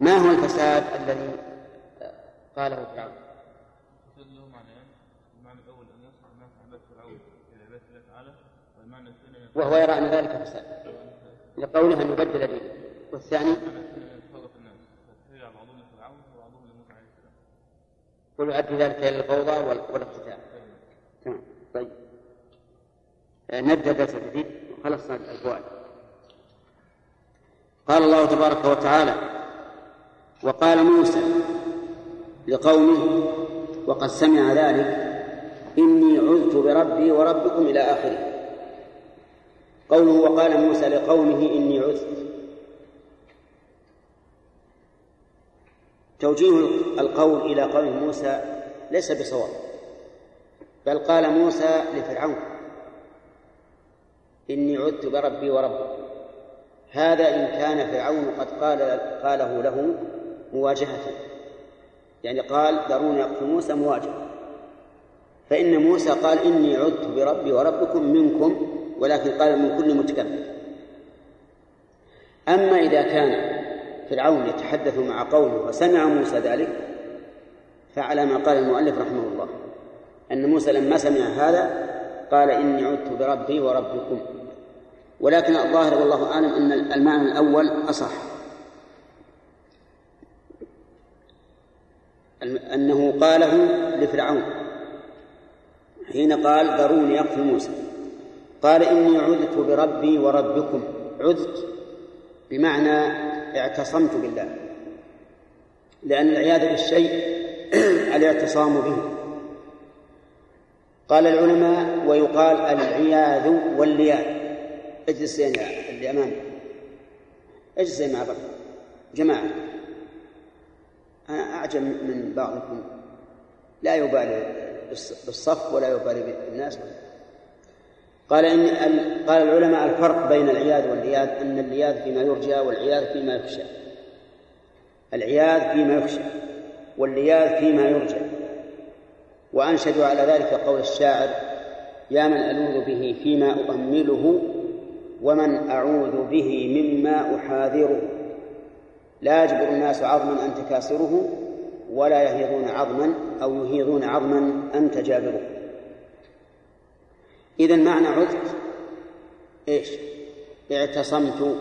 ما هو الفساد الذي قاله فرعون؟ الفساد له معنيان المعنى الأول أن يصل الناس عبادة فرعون. إلى عبادة الله تعالى والمعنى الثاني وهو يرى أن ذلك فساد. لقوله أن يبدل دينه. والثاني المعنى الثاني أن يتفرق الناس فتهيأ بعضهم لفرعون وبعضهم لموسى عليه السلام ويؤدي ذلك إلى الفوضى وال- والاقتتال. تمام. طيب. آه، نبدأ درس جديد. خلصنا الفوائد. قال الله تبارك وتعالى وقال موسى لقومه وقد سمع ذلك إني عذت بربي وربكم إلى آخره. قوله وقال موسى لقومه إني عذت. توجيه القول إلى قول موسى ليس بصواب بل قال موسى لفرعون إني عدت بربي وربكم هذا إن كان فرعون قد قال قاله له مواجهة يعني قال ذروني أقتل موسى مواجهة فإن موسى قال إني عدت بربي وربكم منكم ولكن قال من كل متكبر. أما إذا كان فرعون يتحدث مع قومه وسمع موسى ذلك فعلى ما قال المؤلف رحمه الله أن موسى لما سمع هذا قال إني عدت بربي وربكم ولكن الظاهر والله أعلم أن المعنى الأول أصح. أنه قاله لفرعون حين قال ذروني أقتل موسى قال إني عذت بربي وربكم عذت بمعنى اعتصمت بالله لأن العياذ بالشيء [clears throat] الاعتصام به. قال العلماء ويقال العياذ واللياذ. اجلس اللي أمامي. اجلس مع بعض جماعة. أنا أعجب من بعضكم. لا يبالي بالصف ولا يبالي بالناس. قال إن قال العلماء الفرق بين العياذ والعياذ أن العياذ فيما يرجى والعياذ فيما يخشى. العياذ فيما يخشى والعياذ فيما يرجى. وأنشدوا على ذلك قول الشاعر يا من ألوذ به فيما أؤمله ومن أعوذ به مما أحاذره. لا يجبر الناس عظما أنت كاسره ولا يهيضون عظما أو يهيضون عظما أنت جابره إذا معنى عذت إيش؟ اعتصمت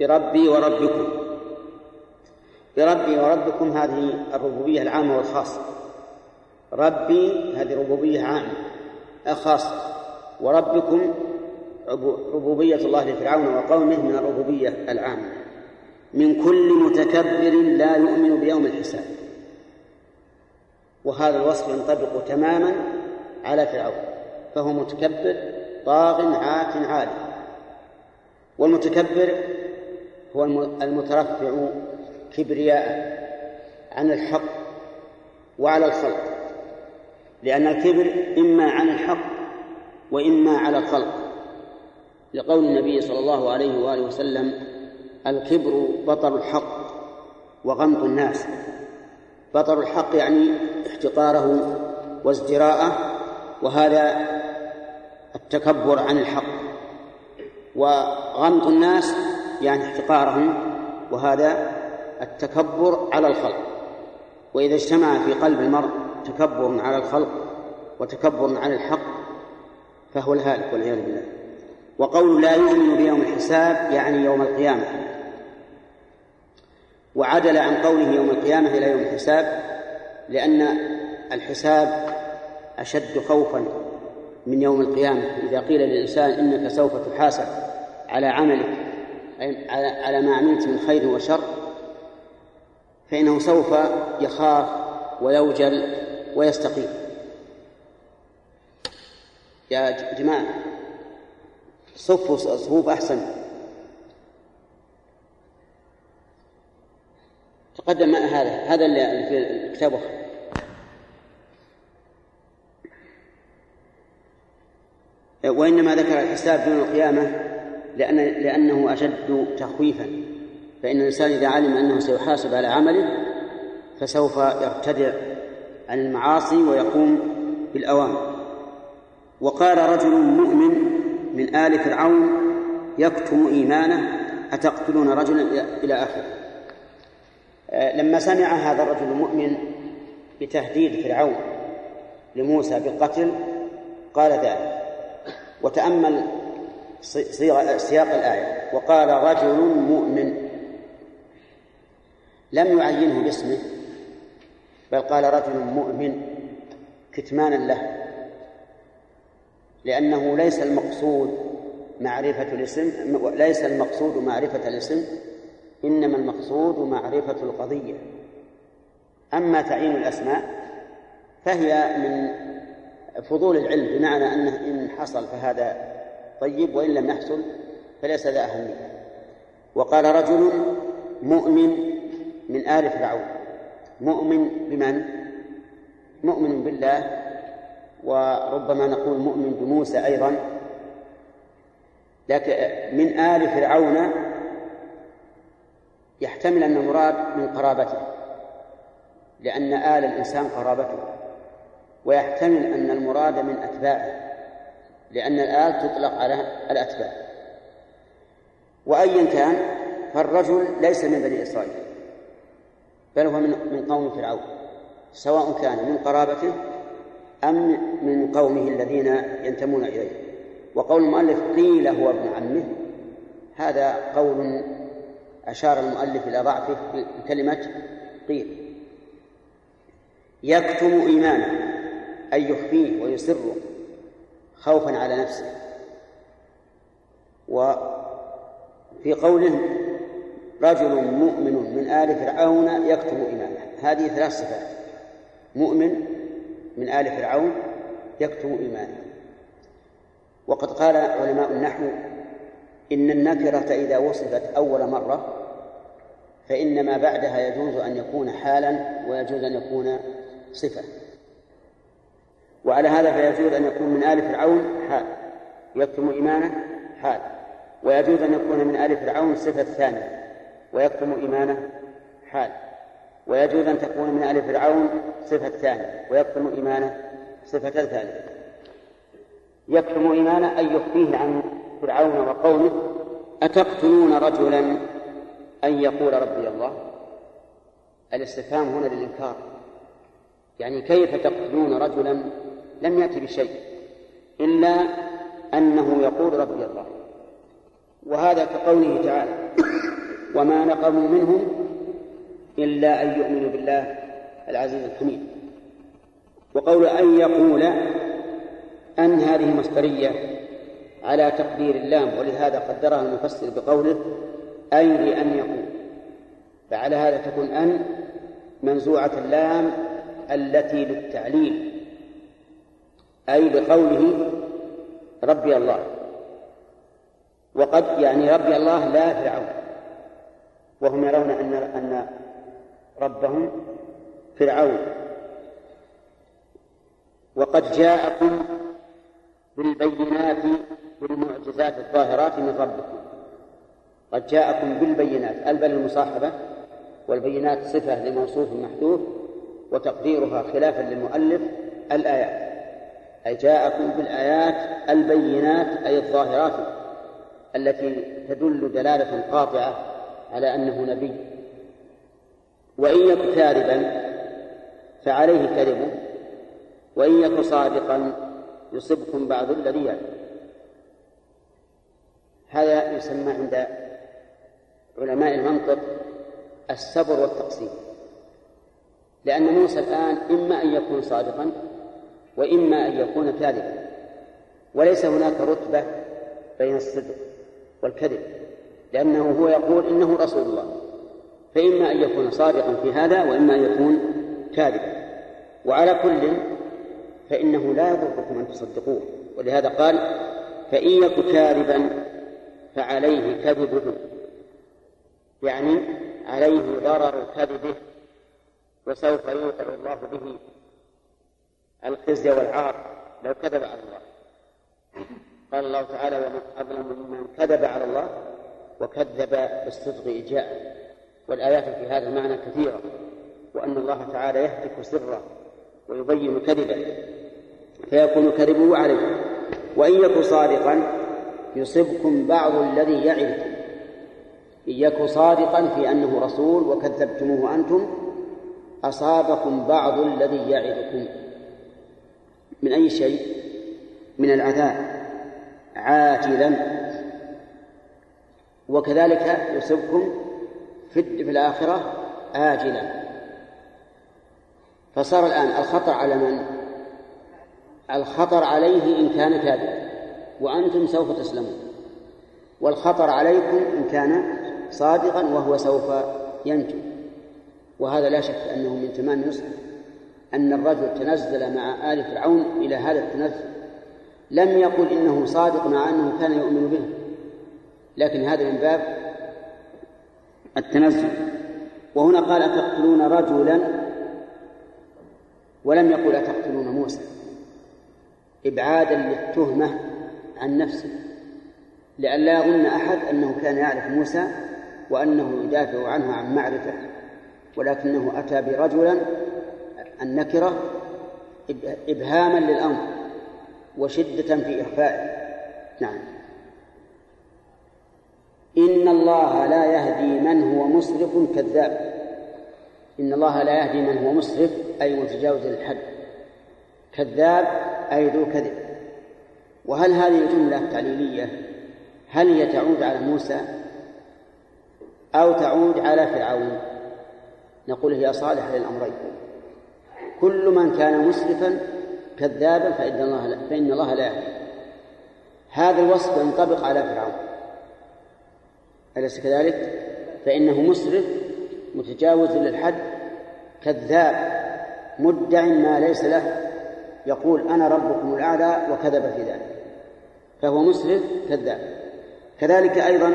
بربي وربكم. بربي وربكم هذه الربوبية العامة والخاصة. ربي هذه ربوبية عامة خاصة وربكم ربوبية الله لفرعون وقومه من الربوبية العامة. من كل متكبر لا يؤمن بيوم الحساب. وهذا الوصف ينطبق تماما على فرعون. فهو متكبر طاغ عات عالي والمتكبر هو المترفع كبرياء عن الحق وعلى الخلق. لأن الكبر إما عن الحق وإما على الخلق. لقول النبي صلى الله عليه وآله وسلم الكبر بطر الحق وغمط الناس. بطر الحق يعني احتقاره وازدراءه وهذا التكبر عن الحق وغمط الناس يعني احتقارهم وهذا التكبر على الخلق. وإذا اجتمع في قلب المرء تكبر على الخلق وتكبر على الحق فهو الهالك والعياذ بالله. وقول لا يؤمن بيوم الحساب يعني يوم القيامة. وعدل عن قوله يوم القيامة إلى يوم الحساب لأن الحساب أشد خوفا من يوم القيامة إذا قيل للإنسان إنك سوف تحاسب على عملك أي على ما عملت من خير وشر فإنه سوف يخاف ويوجل ويستقيم. يا جماعة صفوا صفوف أحسن. تقدم هذا هذا اللي في الكتاب. وإنما ذكر الحساب دون القيامة لأن لأنه أشد تخويفا. فإن الإنسان إذا علم أنه سيحاسب على عمله فسوف يرتدع عن المعاصي ويقوم بالأوامر وقال رجل مؤمن من آل فرعون يكتم إيمانه أتقتلون رجلا إلى آخره. آه، لما سمع هذا الرجل المؤمن بتهديد فرعون لموسى بالقتل قال ذلك. وتأمل سياق الآية. وقال رجل مؤمن. لم يعينه باسمه بل قال رجل مؤمن كتمانا له لأنه ليس المقصود معرفة الاسم ليس المقصود معرفة الاسم إنما المقصود معرفة القضية. أما تعيين الأسماء فهي من فضول العلم بمعنى أنه إن حصل فهذا طيب وإن لم يحصل فليس ذا أهمية. وقال رجل مؤمن من آل فرعون مؤمن بمن؟ مؤمن بالله وربما نقول مؤمن بموسى أيضا. لكن من آل فرعون يحتمل أن المراد من قرابته لأن آل الإنسان قرابته. ويحتمل أن المراد من أتباعه لأن الآل تطلق على الأتباع. وأيا كان فالرجل ليس من بني إسرائيل بل هو من قوم فرعون سواء كان من قرابته أم من قومه الذين ينتمون إليه. وقول المؤلف قيل هو ابن عمه هذا قول أشار المؤلف إلى ضعفه بكلمة قيل. يكتم إيمانه. أي يخفيه ويسره خوفا على نفسه. وفي قوله رجل مؤمن من آل فرعون يكتم إيمانه. هذه ثلاث صفات. مؤمن من آل فرعون يكتم إيمانه. وقد قال علماء النحو إن النكرة إذا وصفت أول مرة فإن ما بعدها يجوز أن يكون حالا ويجوز أن يكون صفة. وعلى هذا فيجوز أن يكون من آل فرعون حال. يكتم إيمانه حال. ويجوز أن يكون من آل فرعون صفة ثانية. ويكتم إيمانه حال. ويجوز أن تكون من آل فرعون صفة ثانية. ويكتم إيمانه صفة ثالثة يكتم إيمانه أي يخفيه عن فرعون وقومه. أتقتلون رجلا أن يقول ربي الله؟ الاستفهام هنا للإنكار. يعني كيف تقتلون رجلا لم يأتي بشيء إلا أنه يقول ربي الله وهذا كقوله تعالى وما نقموا منهم إلا أن يؤمنوا بالله العزيز الحميد. وقول أن يقول أن هذه مصدرية على تقدير اللام ولهذا قدرها المفسر بقوله أي لأن يقول. فعلى هذا تكون أن منزوعة اللام التي للتعليل. أي بقوله ربي الله. وقد يعني ربي الله لا فرعون. وهم يرون أن أن ربهم فرعون. وقد جاءكم بالبينات بالمعجزات الظاهرات من ربكم. قد جاءكم بالبينات. البل المصاحبة؟ والبينات صفة لموصوف محذوف وتقديرها خلافا للمؤلف الآيات. أي جاءكم بالآيات البينات أي الظاهرات التي تدل دلالة قاطعة على أنه نبي. وإن يك كاذبا فعليه كذبه وإن يك صادقا يصبكم بعض الذي يعلم. هذا يسمى عند علماء المنطق السبر والتقسيم. لأن موسى الآن إما أن يكون صادقا وإما أن يكون كاذبا وليس هناك رتبة بين الصدق والكذب لأنه هو يقول إنه رسول الله. فإما أن يكون صادقا في هذا وإما أن يكون كاذبا. وعلى كل فإنه لا يضركم أن تصدقوه. ولهذا قال فإن يك كاذبا فعليه كذبه. يعني عليه ضرر كذبه وسوف يوقع الله به الخزي والعار لو كذب على الله. قال الله تعالى ومن أظلم ممن كذب على الله وكذب بالصدق إجاء والآيات في هذا المعنى كثيرة وأن الله تعالى يهتك سره ويبين كذبه فيكون كذبه عليه. وإن يكن صادقا يصبكم بعض الذي يعدكم. إن يكن صادقا في أنه رسول وكذبتموه أنتم أصابكم بعض الذي يعدكم. من أي شيء؟ من العذاب عاجلا وكذلك يصبكم في الآخرة آجلا. فصار الآن الخطر على من؟ الخطر عليه إن كان كاذبا وأنتم سوف تسلمون. والخطر عليكم إن كان صادقا وهو سوف ينجو. وهذا لا شك أنه من تمام نصحه أن الرجل تنزل مع آل فرعون إلى هذا التنزل. لم يقل إنه صادق مع أنه كان يؤمن به. لكن هذا من باب التنزل. وهنا قال أتقتلون رجلا؟ ولم يقل أتقتلون موسى. إبعادا للتهمة عن نفسه. لئلا يظن أحد أنه كان يعرف موسى وأنه يدافع عنه عن معرفة ولكنه أتى برجلا النكرة إبهاما للأمر وشدة في إخفائه. نعم. إن الله لا يهدي من هو مسرف كذاب. إن الله لا يهدي من هو مسرف أي متجاوز الحد كذاب أي ذو كذب. وهل هذه الجملة التعليلية هل هي تعود على موسى أو تعود على فرعون؟ نقول هي صالحة للأمرين. كل من كان مسرفا كذابا فإن الله فإن الله لا يهدي هذا الوصف ينطبق على فرعون. أليس كذلك؟ فإنه مسرف متجاوز للحد كذاب مدع ما ليس له يقول أنا ربكم الأعلى وكذب في ذلك. فهو مسرف كذاب. كذلك أيضا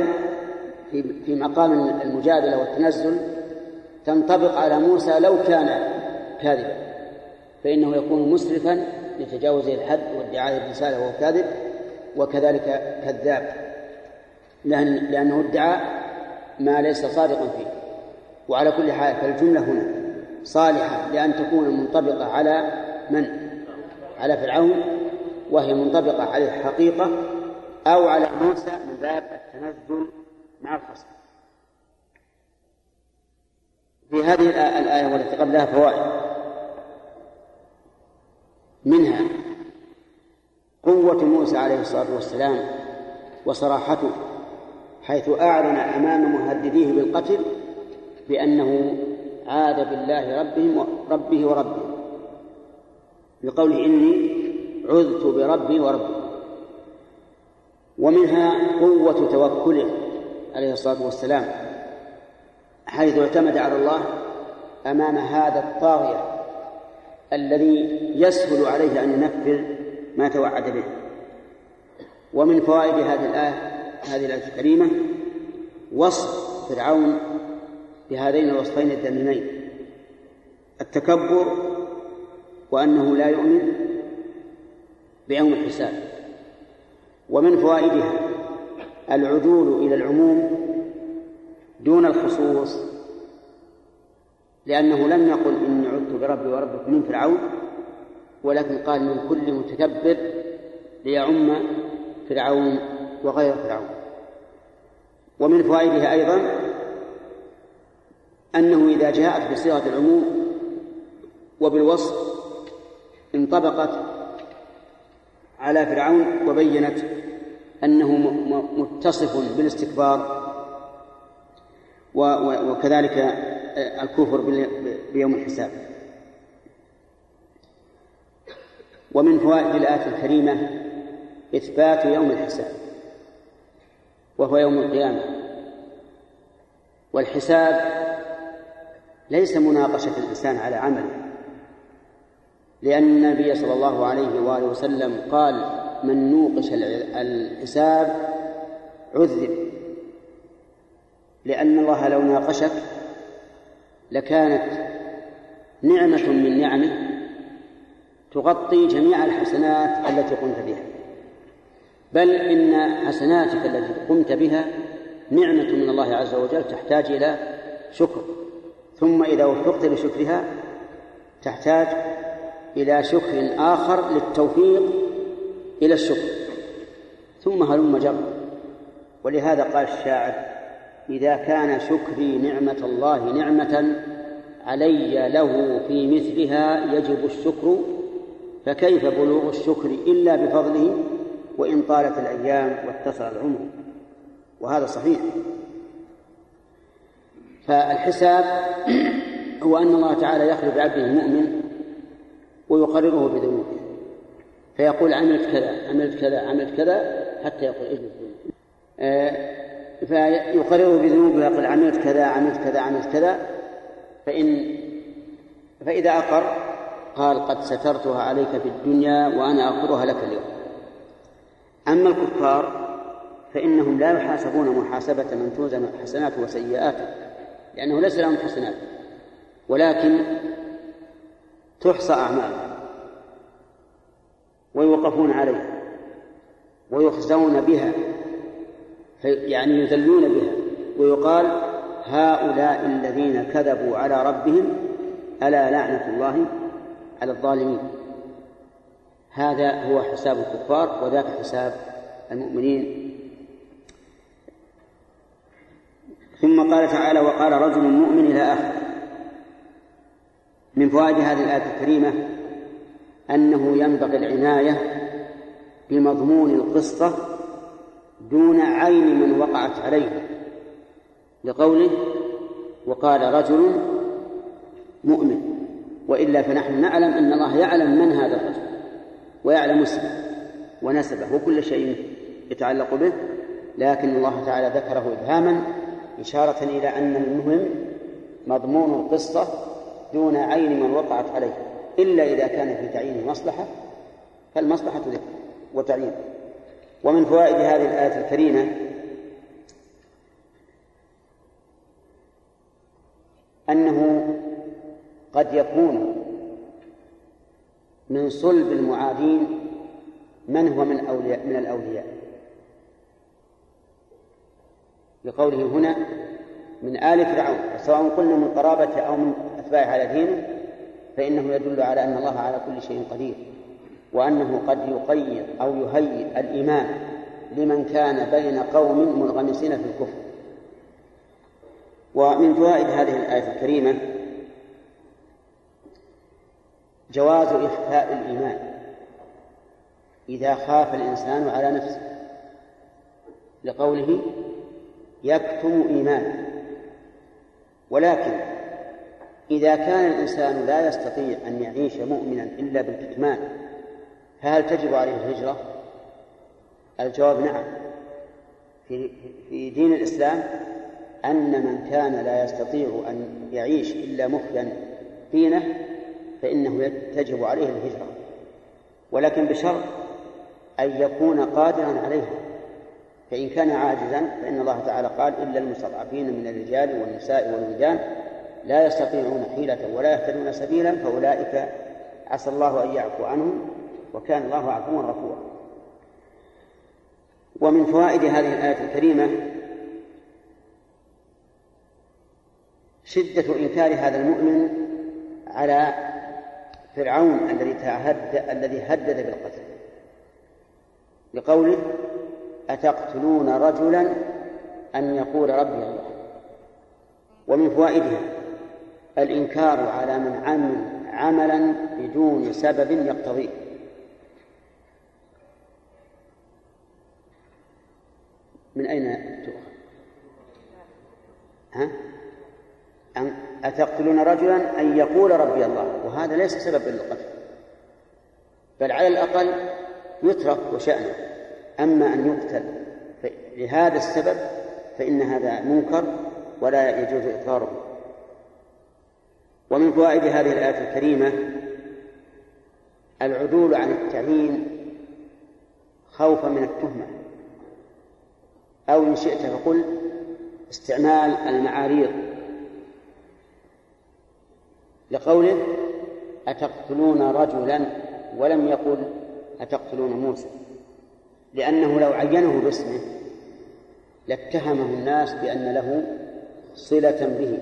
في في مقام المجادلة والتنزل تنطبق على موسى لو كان كاذبا. فإنه يكون مسرفا لتجاوز الحد وادعاء الرسالة وهو كاذب وكذلك كذاب لأن لأنه ادعى ما ليس صادقا فيه. وعلى كل حال فالجملة هنا صالحة لأن تكون منطبقة على من؟ على فرعون وهي منطبقة على الحقيقة أو على موسى من باب التنزل مع الخصم. في هذه الآية والتي قبلها فوائد. منها قوة موسى عليه الصلاة والسلام وصراحته حيث أعلن أمام مهدديه بالقتل بأنه عاد بالله ربهم ربه وربهم بقوله إني عذت بربي وربي. ومنها قوة توكله عليه الصلاة والسلام حيث اعتمد على الله أمام هذا الطاغية الذي يسهل عليه أن ينفذ ما توعد به. ومن فوائد هذه الآية هذه الآية الكريمة وصف فرعون بهذين الوصفين الذميمين. التكبر وأنه لا يؤمن بيوم الحساب. ومن فوائدها العدول إلى العموم دون الخصوص لأنه لم يقل بربي وربكم من فرعون ولكن قال من كل متكبر ليعم فرعون وغير فرعون. ومن فوائدها أيضا أنه إذا جاءت بصيغة العموم وبالوصف انطبقت على فرعون وبينت أنه متصف بالاستكبار وكذلك الكفر بيوم الحساب. ومن فوائد الآية الكريمة إثبات يوم الحساب وهو يوم القيامة. والحساب ليس مناقشة الإنسان على عمله لأن النبي صلى الله عليه وآله وسلم قال من نوقش الحساب عذب لأن الله لو ناقشك لكانت نعمة من نعمه تغطي جميع الحسنات التي قمت بها. بل إن حسناتك التي قمت بها نعمة من الله عز وجل تحتاج إلى شكر. ثم إذا وفقت لشكرها تحتاج إلى شكر آخر للتوفيق إلى الشكر. ثم هلم جر. ولهذا قال الشاعر إذا كان شكري نعمة الله نعمة علي له في مثلها يجب الشكر فكيف بلوغ الشكر إلا بفضله وإن طالت الأيام واتصل العمر؟ وهذا صحيح. فالحساب هو أن الله تعالى يخلق بعبده المؤمن ويقرره بذنوبه. فيقول عملت كذا عملت كذا عملت كذا حتى يقول آه فيقرره بذنوبه ويقول عملت كذا عملت كذا عملت كذا. فإن فإذا أقر قال قد سترتها عليك في الدنيا وأنا أغفرها لك اليوم. أما الكفار فإنهم لا يحاسبون محاسبة من توزن حسناته وسيئاته لأنه ليس لهم حسنات ولكن تحصى أعمالهم ويوقفون عليها ويخزون بها يعني يذلون بها ويقال هؤلاء الذين كذبوا على ربهم ألا لعنة الله على الظالمين. هذا هو حساب الكفار وذاك حساب المؤمنين. ثم قال تعالى وقال رجل مؤمن إلى آخر. من فوائد هذه الآية الكريمة أنه ينبغي العناية بمضمون القصة دون عين من وقعت عليه. لقوله وقال رجل مؤمن. وإلا فنحن نعلم أن الله يعلم من هذا الرجل ويعلم اسمه ونسبه وكل شيء يتعلق به لكن الله تعالى ذكره إبهاما إشارة إلى أن المهم مضمون القصة دون عين من وقعت عليه إلا إذا كان في تعيين مصلحة فالمصلحة ذكر وتعيين. ومن فوائد هذه الآية الكريمة أنه قد يكون من صلب المعادين من هو من أولياء من الأولياء. لقوله هنا من آل فرعون سواء قلنا من قرابته أو من أتباعه على دينه فإنه يدل على أن الله على كل شيء قدير وأنه قد يقيد أو يهيئ الإيمان لمن كان بين قوم منغمسين في الكفر. ومن فوائد هذه الآية الكريمة جواز إخفاء الإيمان إذا خاف الإنسان على نفسه لقوله يكتم إيمانه ولكن إذا كان الإنسان لا يستطيع أن يعيش مؤمنا إلا بالكتمان فهل تجب عليه الهجرة؟ الجواب نعم في دين الإسلام أن من كان لا يستطيع أن يعيش إلا مخفيا دينه فإنه تجب عليه الهجرة. ولكن بشرط أن يكون قادرا عليها. فإن كان عاجزا فإن الله تعالى قال إلا المستضعفين من الرجال والنساء والولدان لا يستطيعون حيلة ولا يهتدون سبيلا فأولئك عسى الله أن يعفو عنهم وكان الله عفوا غفورا. ومن فوائد هذه الآية الكريمة شدة إنكار هذا المؤمن على فرعون الذي تعهد الذي هدد بالقتل لقوله أتقتلون رجلا أن يقول ربي الله ومن فوائدها الإنكار على من عمل عملا بدون سبب يقتضيه من أين تؤخذ؟ ها؟ أتقتلون رجلا أن يقول ربي الله وهذا ليس سبب للقتل. بل على الأقل يترك وشأنه. أما أن يقتل لهذا السبب فإن هذا منكر ولا يجوز إقراره. ومن فوائد هذه الآية الكريمة العدول عن التعيين خوفا من التهمة. أو إن شئت فقل استعمال المعاريض لقوله أتقتلون رجلا ولم يقل أتقتلون موسى؟ لأنه لو عينه باسمه لاتهمه الناس بأن له صلة به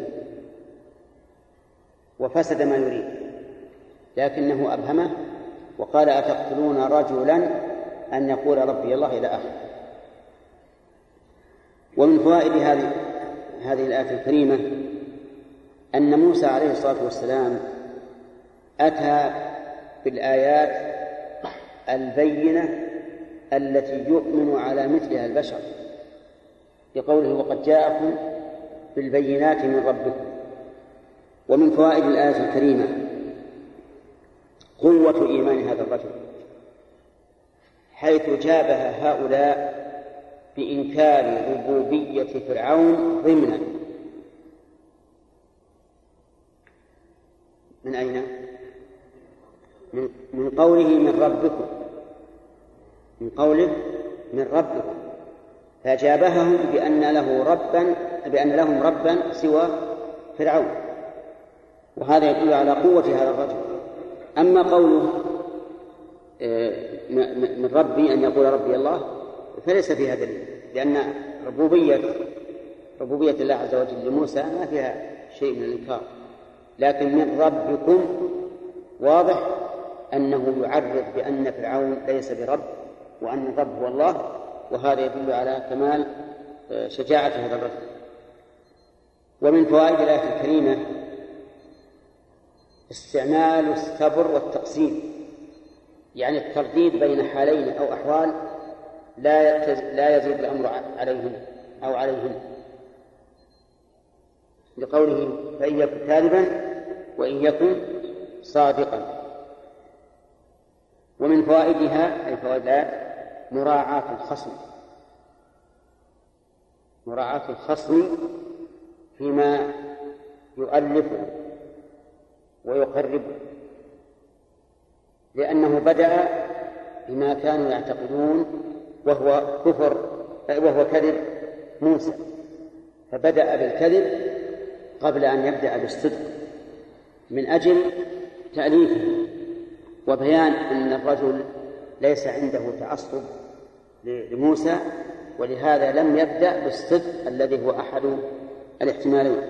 وفسد ما يريد لكنه أبهمه وقال أتقتلون رجلا؟ أن يقول ربي الله إلى آخره ومن فوائد هذه هذه الآية الكريمة أن موسى عليه الصلاة والسلام أتى بالآيات البينة التي يؤمن على مثلها البشر بقوله وقد جاءكم بالبينات من ربكم ومن فوائد الآية الكريمة قوة إيمان هذا الرجل حيث جابه هؤلاء بإنكار ربوبية فرعون ضمنا من أين؟ من, من قوله من ربكم. من قوله من ربكم. فجابههم بأن له ربا بأن لهم ربا سوى فرعون. وهذا يدل على قوة هذا الرجل. أما قوله آه، من ربي أن يقول ربي الله فليس فيها دليل. لأن ربوبية ربوبية الله عز وجل لموسى ما فيها شيء من الإنكار. لكن من ربكم واضح أنه يعرف بأن فرعون ليس برب وأن الرب هو الله وهذا يدل على كمال آه، شجاعة هذا الرجل. ومن فوائد الآية الكريمة استعمال الصبر والتقسيم. يعني الترديد بين حالين أو أحوال لا لا يزيد الأمر عليهم أو عليهم لقوله فإن يكن كاذبا وإن يكن صادقا. ومن فوائدها أي فوائد الآية مراعاة الخصم. مراعاة الخصم فيما يؤلفه ويقربه لأنه بدأ بما كانوا يعتقدون وهو كفر وهو كذب موسى. فبدأ بالكذب قبل أن يبدأ بالصدق من أجل تأليفه. وبيان أن الرجل ليس عنده تعصب لموسى ولهذا لم يبدأ بالصدق الذي هو أحد الاحتمالين.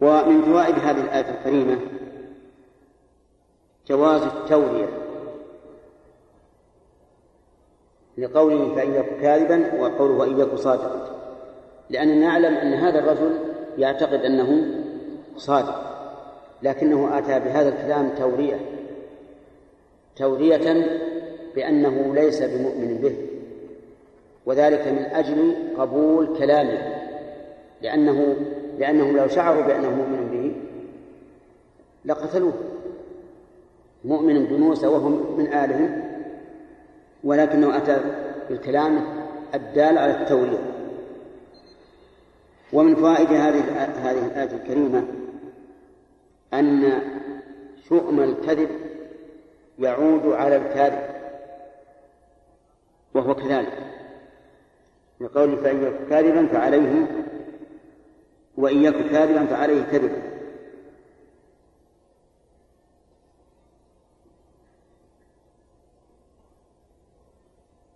ومن فوائد هذه الآية الكريمة جواز التورية لقوله فإن يكن كاذبا وقوله وإن يكن صادقا لأننا نعلم أن هذا الرجل يعتقد أنه صادق. لكنه أتى بهذا الكلام تورية. تورية بأنه ليس بمؤمن به. وذلك من أجل قبول كلامه. لأنه لأنهم لو شعروا بأنه مؤمن به لقتلوه. مؤمن بموسى وهو من آلهم. ولكنه أتى بالكلام الدال على التورية. ومن فوائد هذه هذه الآية الكريمة أن شؤم الكذب يعود على الكاذب وهو كذلك. لقول فإن يكن كاذبا فعليه وإن يكن كاذبا فعليه كذبا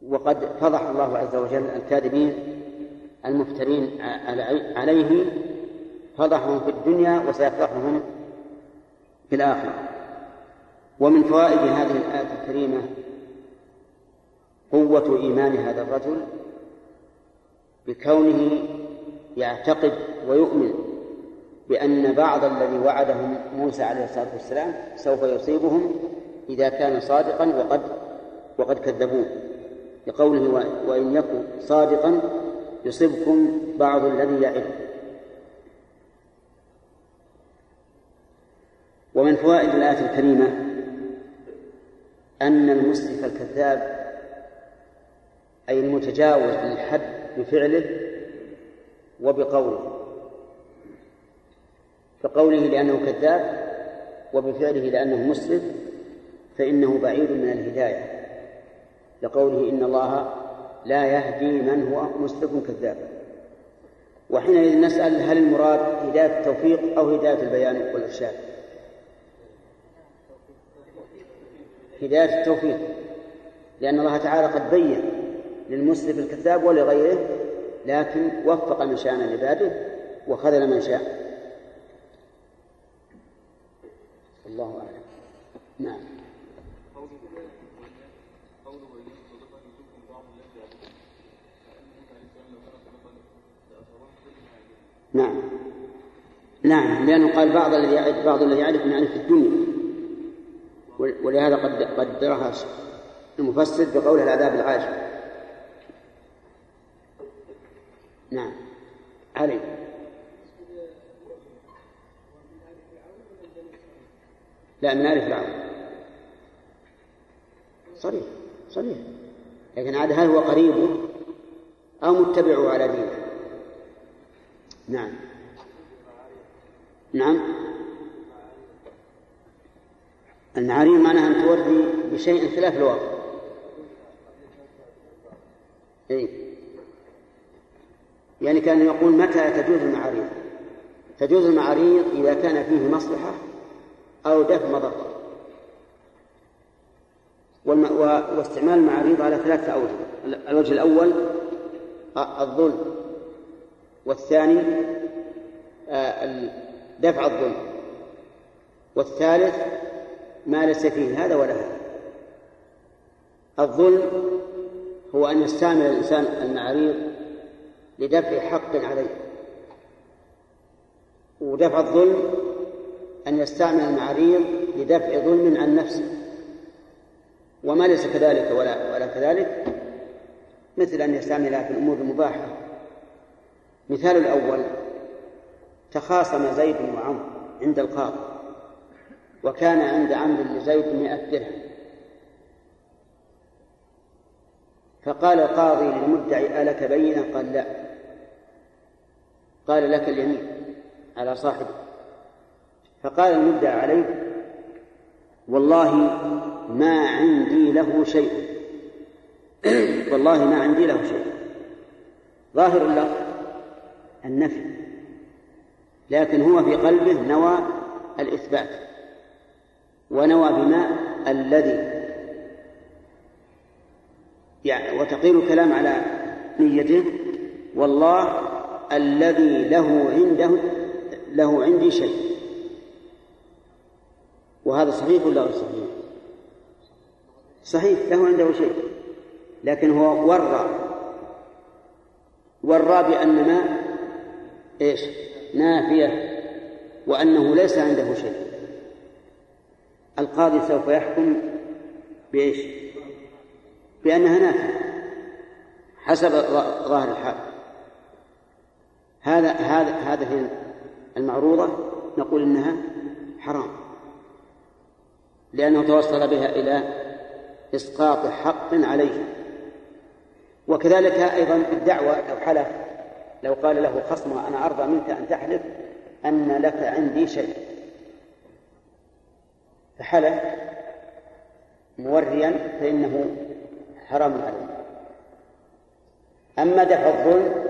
وقد فضح الله عز وجل الكاذبين المفترين عليه فضحهم في الدنيا وسيفضحهم في الآخرة. ومن فوائد هذه الآية الكريمة قوة إيمان هذا الرجل بكونه يعتقد ويؤمن بأن بعض الذي وعدهم موسى عليه الصلاة والسلام سوف يصيبهم إذا كان صادقا وقد وقد كذبوه. لقوله وإن يكن صادقا يصبكم بعض الذي يعد ومن فوائد الآية الكريمة أن المسرف الكذاب أي المتجاوز للحد بفعله وبقوله. كقوله لأنه كذاب وبفعله لأنه مسرف فإنه بعيد من الهداية. لقوله إن الله لا يهدي من هو مسرف كذاب. وحينئذ نسأل هل المراد هداية التوفيق أو هداية البيان والإرشاد؟ هداية التوفيق. لأن الله تعالى قد بين للمسرف الكذاب ولغيره لكن وفق من شاء من عباده وخذل من شاء. الله أعلم. نعم. نعم. نعم. لأنه قال بعض الذي يعرف بعض الذي يعرف من في الدنيا. ولهذا قد قدرها المفسر بقوله العذاب العاجل. نعم. علي. لا من آل فرعون. صريح صريح. لكن عاد هل هو قريبه أو متبعه على دينه؟ نعم. نعم. المعارير معناها أن توري بشيء خلاف الواقع. إيه؟ يعني كان يقول متى تجوز المعاريض؟ تجوز المعاريض إذا كان فيه مصلحة أو دفع مضرة. واستعمال المعاريض على ثلاثة أوجه. الوجه الأول الظلم. والثاني دفع الظلم. والثالث ما ليس فيه هذا ولا هذا. الظلم هو أن يستعمل الإنسان المعاريض لدفع حق عليه. ودفع الظلم أن يستعمل المعاريض لدفع ظلم عن نفسه. وما ليس كذلك ولا ولا كذلك؟ مثل أن يستعملها في الأمور المباحة. مثال الأول تخاصم زيد وعمرو عند القاضي. وكان عند عمرو لزيد مئة درهم. فقال القاضي للمدعي ألك بينة قال لا. قال لك اليمين على صاحبه. فقال المدعي عليه والله ما عندي له شيء. [clears throat] والله ما عندي له شيء. ظاهر اللفظ النفي لكن هو في قلبه نوى الإثبات. ونوى بما الذي يعني وتقيل الكلام على نيته والله الذي له عنده له عندي شيء وهذا صحيح ولا غير صحيح؟ صحيح له عنده شيء لكن هو ورى ورى بأن ما إيش؟ نافية وأنه ليس عنده شيء القاضي سوف يحكم بإيش؟ بأنها نافية حسب ظاهر الحال. هذا هذا هذه المعروضة نقول إنها حرام. لأنه توصل بها إلى إسقاط حق عليه. وكذلك أيضا الدعوة لو حلف لو قال له خصمه أنا أرضى منك أن تحلف أن لك عندي شيء. فحلف موريا فإنه حرام عليه. أما دفع الظلم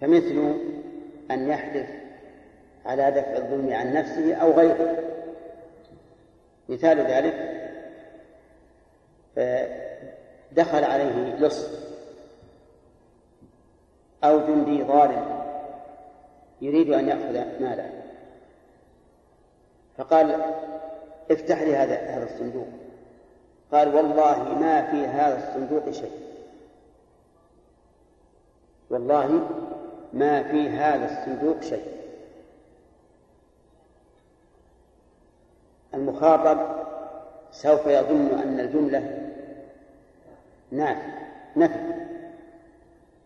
فمثل أن يحلف على دفع الظلم عن نفسه أو غيره. مثال ذلك دخل عليه لص أو جندي ظالم يريد أن يأخذ ماله. فقال افتح لي هذا هذا الصندوق. قال والله ما في هذا الصندوق شيء. والله ما في هذا الصندوق شيء. المخاطب سوف يظن أن الجملة نافي نفي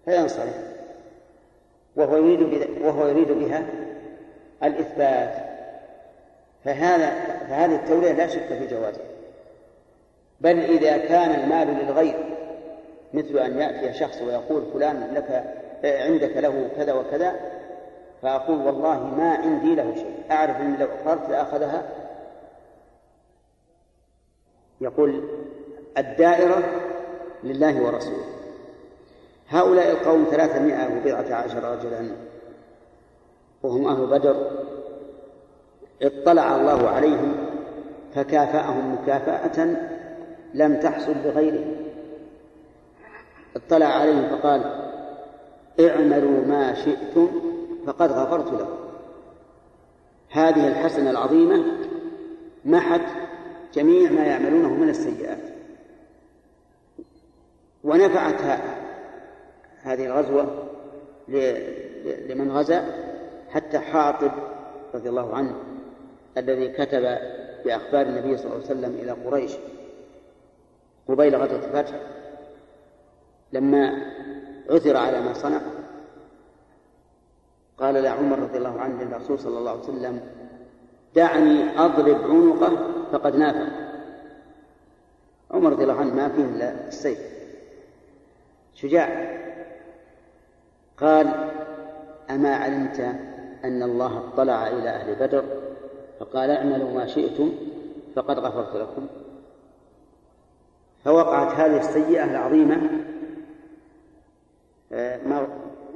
فينصرف. وهو يريد وهو يريد بها الإثبات. فهذا فهذه التورية لا شك في جوازها. بل إذا كان المال للغير مثل أن يأتي شخص ويقول فلان لك عندك له كذا وكذا فأقول والله ما عندي له شيء. أعرف أن لو أقررت لأخذها؟ يقول الدائرة لله ورسوله. هؤلاء القوم ثلاثمائة وبضعة عشر رجلا وهم أهل بدر اطلع الله عليهم فكافأهم مكافأة لم تحصل بغيرهم. اطلع عليهم فقال اعملوا ما شئتم فقد غفرت لكم. هذه الحسنة العظيمة محت جميع ما يعملونه من السيئات. ونفعت هذه الغزوة لمن غزا؟ حتى حاطب رضي الله عنه الذي كتب بأخبار النبي صلى الله عليه وسلم إلى قريش. قبيل غزوة الفتح. لما عثر على ما صنع قال لعمر رضي الله عنه للرسول صلى الله عليه وسلم دعني أضرب عنقه فقد نافع. عمر رضي الله عنه ما فيه إلا السيف. شجاع. قال أما علمت أن الله اطلع إلى أهل بدر فقال اعملوا ما شئتم فقد غفرت لكم. فوقعت هذه السيئة العظيمة آه،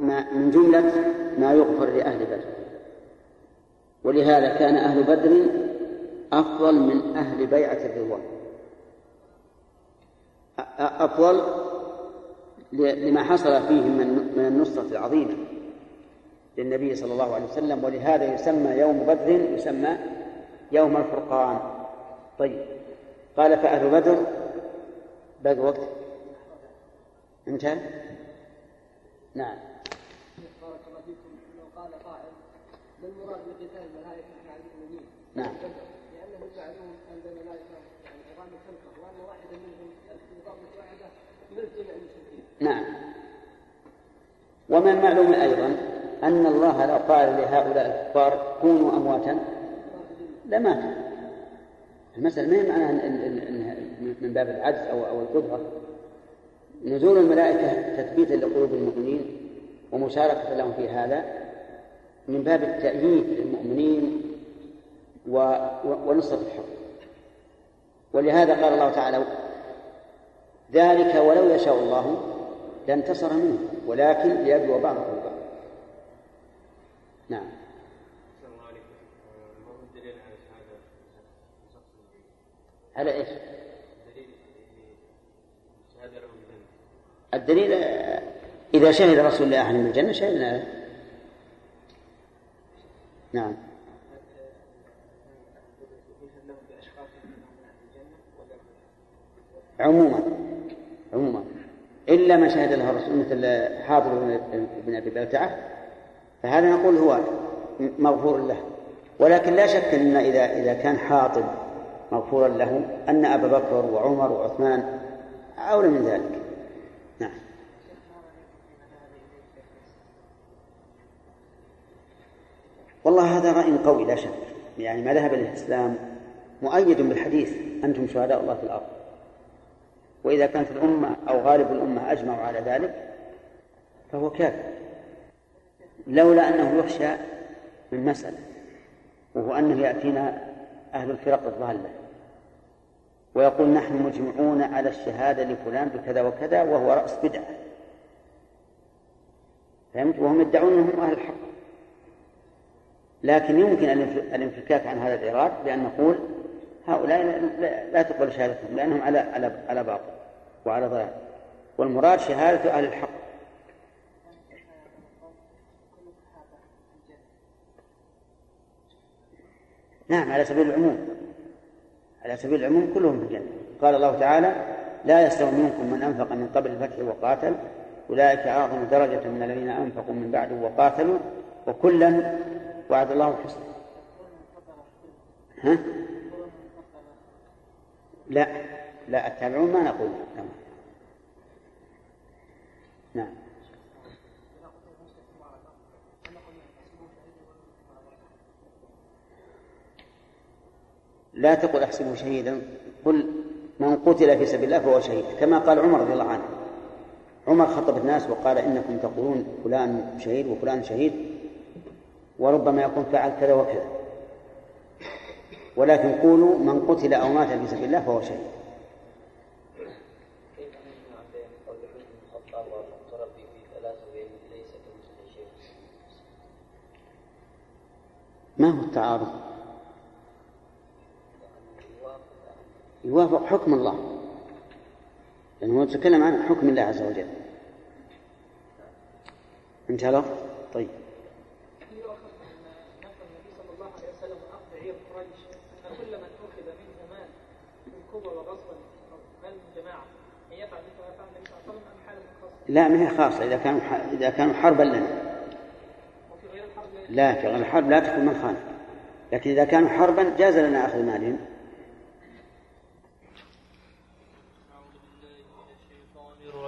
ما من جملة ما يغفر لأهل بدر. ولهذا كان أهل بدر أفضل من أهل بيعة الرضوان. أفضل لما حصل فيهم من النصرة العظيمة. للنبي صلى الله عليه وسلم ولهذا يسمى يوم بدر يسمى يوم الفرقان. طيب قال فأهل بدر باقي وقت؟ انتهى؟ نعم. بارك الله فيكم. لو قال قائل ما المراد بقتال الملائكة مع المؤمنين؟ نعم. أن الملائكة يعني خلقه وأن واحدا منهم واحدة المشركين. نعم. ومن المعلوم أيضا أن الله لو قال لهؤلاء الكفار كونوا أمواتا. لماتوا المسألة ما هي معناها من باب العجز أو أو القدرة؟ نزول الملائكة تثبيتا لقلوب المؤمنين ومشاركة لهم في هذا من باب التأييد للمؤمنين ونصرة الحق ولهذا قال الله تعالى ذلك ولو يشاء الله لانتصر منه ولكن ليبلو بعضكم ببعض نعم على إيش؟ الدليل إذا شهد رسول الله أحد من الجنة شهدنا. نعم. عموما عموما إلا ما شهد له الرسول مثل حاضر بن أبي بلتعة فهذا نقول هو مغفور له. ولكن لا شك أن إذا إذا كان حاطب مغفورا له أن أبا بكر وعمر وعثمان أولى من ذلك. نعم. والله هذا رأي قوي لا شك. يعني ما ذهب الإسلام مؤيد بالحديث أنتم شهداء الله في الأرض. وإذا كانت الأمة أو غالب الأمة أجمعوا على ذلك فهو كافر. لولا أنه يخشى من مسألة وهو أنه يأتينا أهل الفرق الضالة ويقول نحن مجمعون على الشهادة لفلان بكذا وكذا وهو رأس بدعة. فهمت؟ وهم يدعون أنهم أهل الحق. لكن يمكن الانفكاك عن هذا الإيراد بأن نقول هؤلاء لا تقبل شهادتهم لأنهم على على على باطل وعلى ضلال. والمراد شهادة أهل الحق. نعم على سبيل العموم. على سبيل العموم كلهم في الجنة. قال الله تعالى لا يستوي منكم من أنفق من قبل الفتح وقاتل أولئك أعظم درجة من الذين أنفقوا من بعد وقاتلوا وكلا وعد الله الحسنى. ها؟ لا لا التابعون ما نقول. نعم. لا تقل احسبه شهيدا قل من قتل في سبيل الله فهو شهيد كما قال عمر رضي الله عنه. عمر خطب الناس وقال إنكم تقولون فلان شهيد وفلان شهيد وربما يكون فعل كذا وكذا. ولكن قولوا من قتل أو مات في سبيل الله فهو شهيد. ما هو التعارض؟ يوافق حكم الله. لأنه يتكلم عن حكم الله عز وجل. انتهى له طيب. لا ما هي خاصة. إذا كانوا إذا كانوا حربا لنا. لا في غير الحرب لا تكون من خان لكن إذا كانوا حربا جاز لنا أخذ مالهم.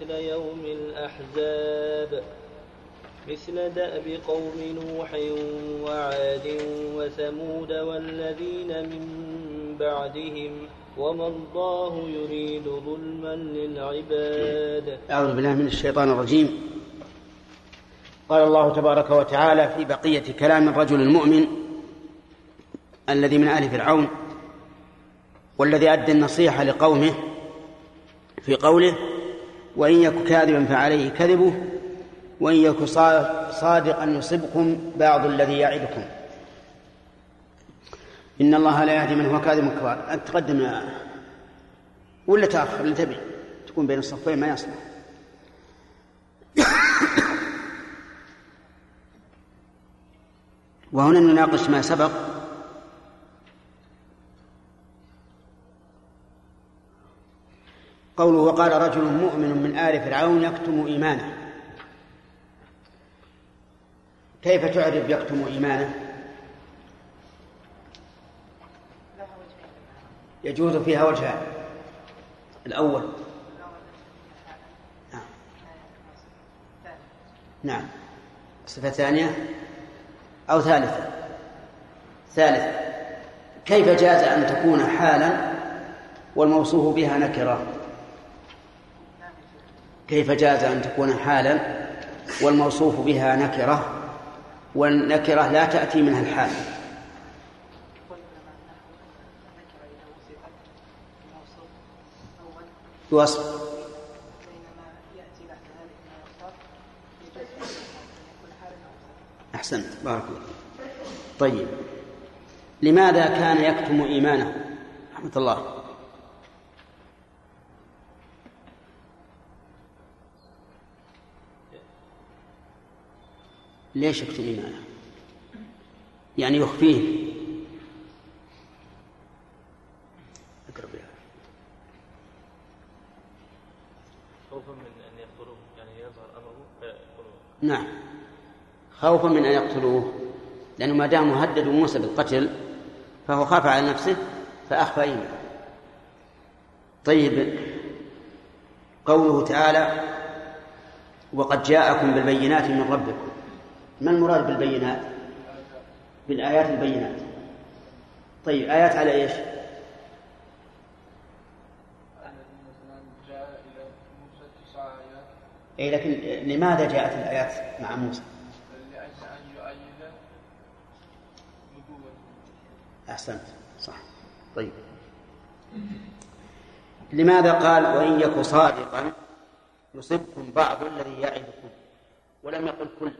مثل يوم الأحزاب مثل دأب قوم نوح وعاد وثمود والذين من بعدهم وما الله يريد ظلما للعباد. أعوذ بالله من الشيطان الرجيم. قال الله تبارك وتعالى في بقية كلام الرجل المؤمن الذي من آل فرعون والذي أدى النصيحة لقومه في قوله وإن يك كاذبا فعليه كذبه وإن يك صادقا يصبكم بعض الذي يعدكم. إن الله لا يهدي من هو كاذب كفار تقدم ولا تأخر اللي تبي؟ تكون بين الصفين ما يصلح. وهنا نناقش ما سبق. قوله وقال رجل مؤمن من آل فرعون يكتم إيمانه. كيف تعرف يكتم إيمانه؟ يجوز فيها وجهان الأول. نعم. نعم. الصفة الثانية أو ثالثة. ثالثة. كيف جاز أن تكون حالا والموصوف بها نكرة؟ كيف جاز أن تكون حالا والموصوف بها نكرة والنكرة لا تأتي منها الحال. بوصف أحسنت. بارك الله طيب. لماذا كان يكتم إيمانه؟ رحمة الله. ليش يكتم إيمانه. يعني يخفيه. أقرب خوفا من أن يقتلوه يعني يظهر أمره فيقتلوه نعم. خوفا من أن يقتلوه. لأنه ما دام هددوا موسى بالقتل فهو خاف على نفسه فأخفى إيمانه. طيب قوله تعالى وقد جاءكم بالبينات من ربكم. ما المراد بالبينات؟ بالآيات البينات. طيب آيات على إيش؟ أي لكن لماذا جاءت الآيات مع موسى؟ أحسنت. صح. طيب. لماذا قال وإن يك صادقا يصبكم بعض الذي يعدكم ولم يقل كل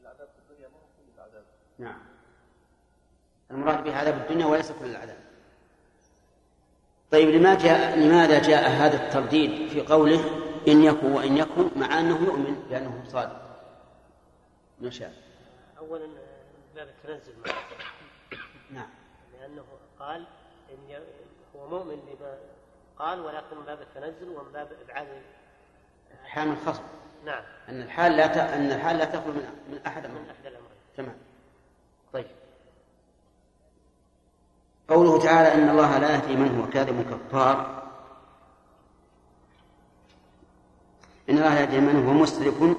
العذاب في الدنيا ما هو كل العذاب نعم. المراد به عذاب الدنيا وليس كل العذاب. طيب لماذا جاء لماذا جاء هذا الترديد في قوله إن يكن وإن يكن مع أنه يؤمن بأنه صادق؟ ما شاء اولا من باب التنزل مع نعم. لأنه قال إن ي- هو مؤمن بما قال ولكن من باب التنزل ومن باب إبعاد حامل خصم نعم. أن الحال لا ت... أن الحال لا تخلو من من أحد من أمرين احدى الأمرين. تمام طيب قوله تعالى إن الله لا يهدي من هو كاذب كفار. إن الله لا يهدي من هو مسرف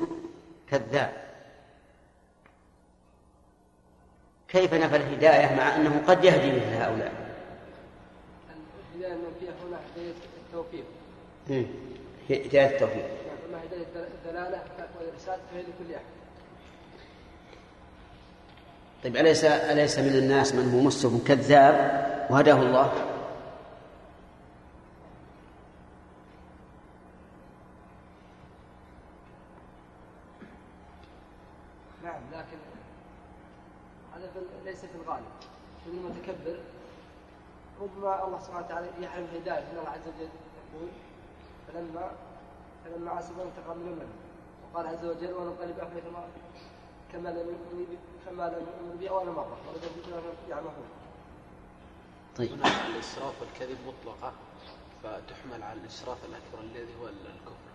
كذاب. كيف نفى الهداية مع أنه قد يهدي مثل هؤلاء؟ الهداية المنفية هنا هداية التوفيق. مم. هداية التوفيق. أما هداية الدلالة والإرشاد فهي لكل أحد. طيب أليس أليس من الناس من هو مسرف كذاب وهداه الله؟ نعم لكن هذا ليس في الغالب. المتكبر ربما الله سبحانه وتعالى يحرم الهداية الله عز وجل. يقول فلما فلما عصبوا انتقم منهم وقال عز وجل وننقلب أهلك كما لم يؤمن كما لم يؤمن به أول مرة. جئنا يعمهون طيب. هنا الإسراف والكذب مطلقة فتحمل على الإسراف الأكبر الذي هو الكفر.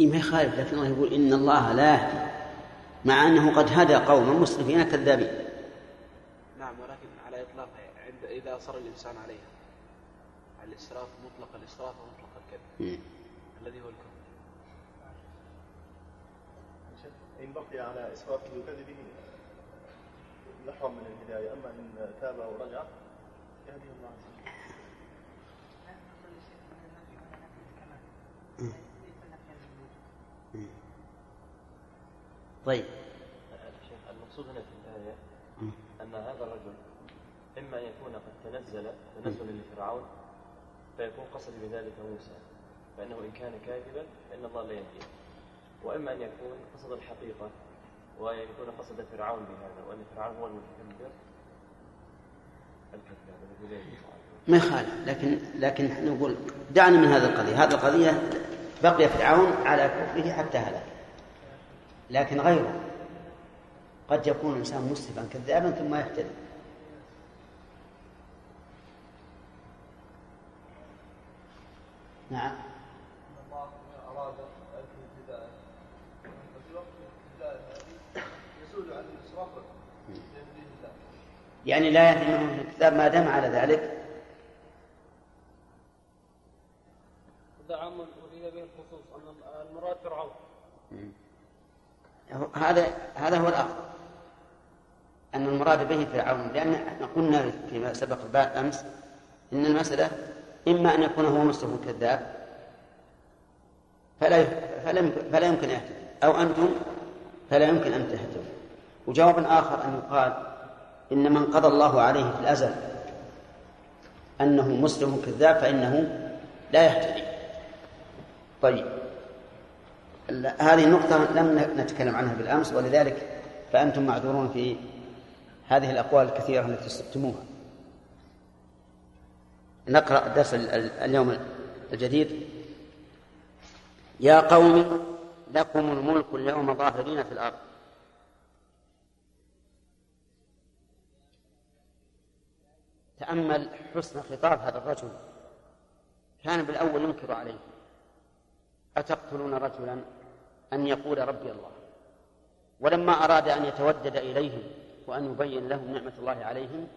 إيه ما يخالف لكن الله يقول إن الله لا يهدي مع أنه قد هدى قوما مسرفين كذابين. نعم ولكن على إطلاقها عند إذا أصر الإنسان عليها. على الإسراف مطلق الإسراف ومطلق الكذب. الذي هو الكفر. إن بقي على إسرافه وكذبه يحرم من الهداية. أما إن تاب ورجع يهديه الله عز وجل. طيب. المقصود هنا في الآية أن هذا الرجل إما أن يكون قد تنزل تنزلا لفرعون فيكون قصد بذلك موسى فإنه إن كان كاذبا فإن الله لا يهديه. وإما أن يكون قصد الحقيقة وأن يكون قصد فرعون بهذا وأن فرعون هو المتكبر ما يخالف لكن لكن نقول دعنا من هذه القضية. هذه القضية بقي فرعون على كفره حتى هلك. لكن غيره. قد يكون الإنسان مسرفا كذابا ثم يهتدي نعم الله أراد الهداية وفي وقت الهداية هذه يزول عن الإسراف بيده الله يعني لا منهم في الكتاب ما دام على ذلك. هذا عام أريد به الخصوص أن المراد فرعون. هذا هذا هو الأفضل أن المراد به فرعون. لأن إحنا قلنا فيما سبق أمس إن المسألة إما أن يكون هو مسلم كذاب فلا فلا فلا يمكن أن أو أنتم فلا يمكن أن تهتدوا. وجواب آخر أن يقال إن من قضى الله عليه في الأزل أنه مسلم كذاب فإنه لا يهتدي. طيب. هذه النقطة لم نتكلم عنها بالأمس ولذلك فأنتم معذورون في هذه الأقوال الكثيرة التي استفتموها. نقرأ درس اليوم الجديد. يا قوم لكم الملك اليوم ظاهرين في الأرض. تأمل حسن خطاب هذا الرجل. كان بالأول ينكر عليه. أتقتلون رجلا؟ أن يقول ربي الله. ولما أراد أن يتودد إليهم وأن يبين لهم نعمة الله عليهم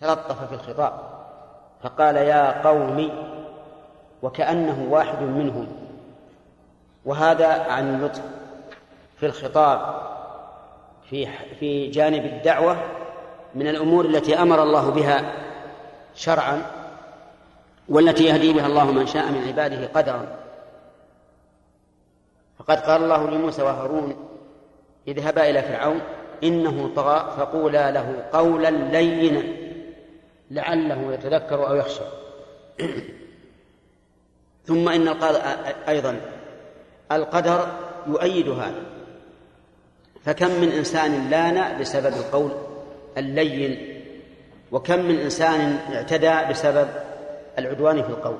تلطف في الخطاب. فقال يا قوم وكأنه واحد منهم. وهذا عن اللطف في الخطاب في في جانب الدعوة من الأمور التي أمر الله بها شرعا والتي يهدي بها الله من شاء من عباده قدرا. فقد قال الله لموسى وهارون اذهبا إلى فرعون إنه طغى فقولا له قولا لينا لعله يتذكر أو يخشى. [clears throat] ثم إن أيضا القدر يؤيد هذا. فكم من إنسان لأن بسبب القول اللين وكم من إنسان اعتدى بسبب العدوان في القول.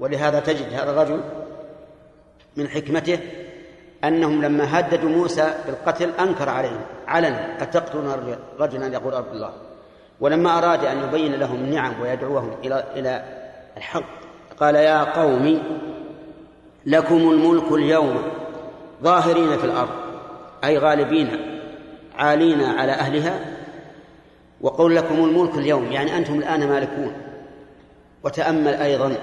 ولهذا تجد هذا الرجل من حكمته أنهم لما هددوا موسى بالقتل أنكر عليهم. علنا أتقتلون رجلا يقول رب الله؟ ولما أراد أن يبين لهم النعم ويدعوهم إلى إلى الحق قال يا قوم لكم الملك اليوم ظاهرين في الأرض أي غالبين عالين على أهلها وقول لكم الملك اليوم يعني أنتم الآن مالكون. وتأمل أيضا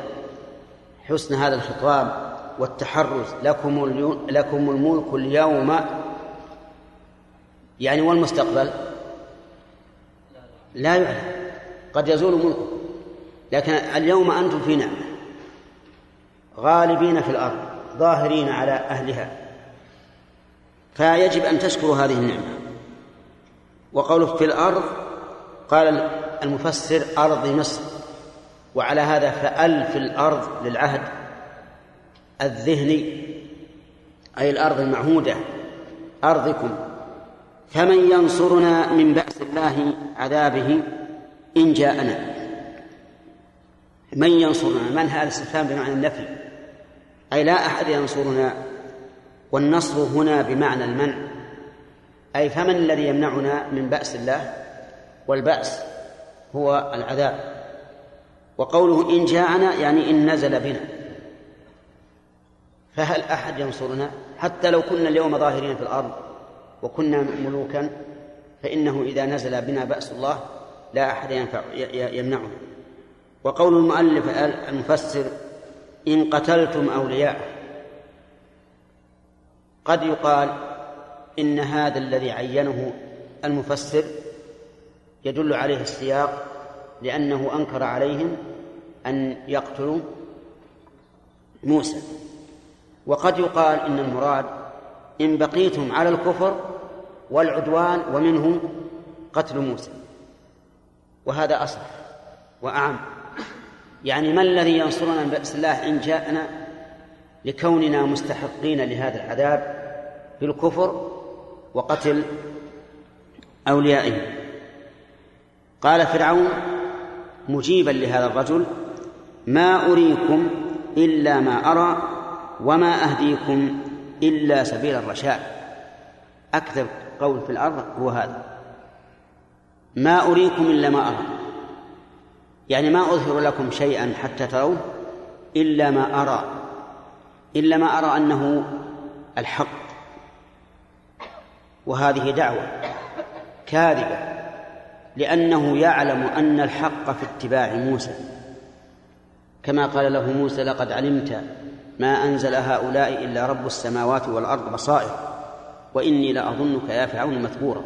حسن هذا الخطاب والتحرز. لكم لكم الملك اليوم يعني والمستقبل؟ لا يعلم. قد يزول ملكه لكن اليوم أنتم في نعمة. غالبين في الأرض ظاهرين على أهلها. فيجب أن تشكروا هذه النعمة. وقوله في الأرض قال المفسر أرض مصر وعلى هذا فأل في الأرض للعهد الذهني أي الأرض المعهودة أرضكم. فمن ينصرنا من بأس الله عذابه إن جاءنا. من ينصرنا؟ من هذا الاستفهام بمعنى النفي؟ أي لا أحد ينصرنا والنصر هنا بمعنى المنع. أي فمن الذي يمنعنا من بأس الله؟ والبأس هو العذاب. وقوله إن جاءنا يعني إن نزل بنا. فهل أحد ينصرنا؟ حتى لو كنا اليوم ظاهرين في الأرض وكنا ملوكا فإنه إذا نزل بنا بأس الله لا أحد ينفع يمنعنا. وقول المؤلف المفسر إن قتلتم أولياء قد يقال إن هذا الذي عينه المفسر يدل عليه السياق لأنه أنكر عليهم أن يقتلوا موسى. وقد يقال إن المراد إن بقيتم على الكفر والعدوان ومنه قتل موسى. وهذا أصح وأعم. يعني ما الذي ينصرنا من بأس الله إن جاءنا لكوننا مستحقين لهذا العذاب بالكفر وقتل أوليائه قال فرعون مجيبا لهذا الرجل ما أريكم إلا ما أرى وما أهديكم إلا سبيل الرشاد. أكذب قول في الأرض هو هذا ما أريكم إلا ما أرى. يعني ما أظهر لكم شيئا حتى تروه إلا ما أرى. إلا ما أرى أنه الحق. وهذه دعوة كاذبة. لأنه يعلم أن الحق في اتباع موسى. كما قال له موسى لقد علمت ما أنزل هؤلاء إلا رب السماوات والأرض بصائر وإني لأظنك يا فرعون مثبورا.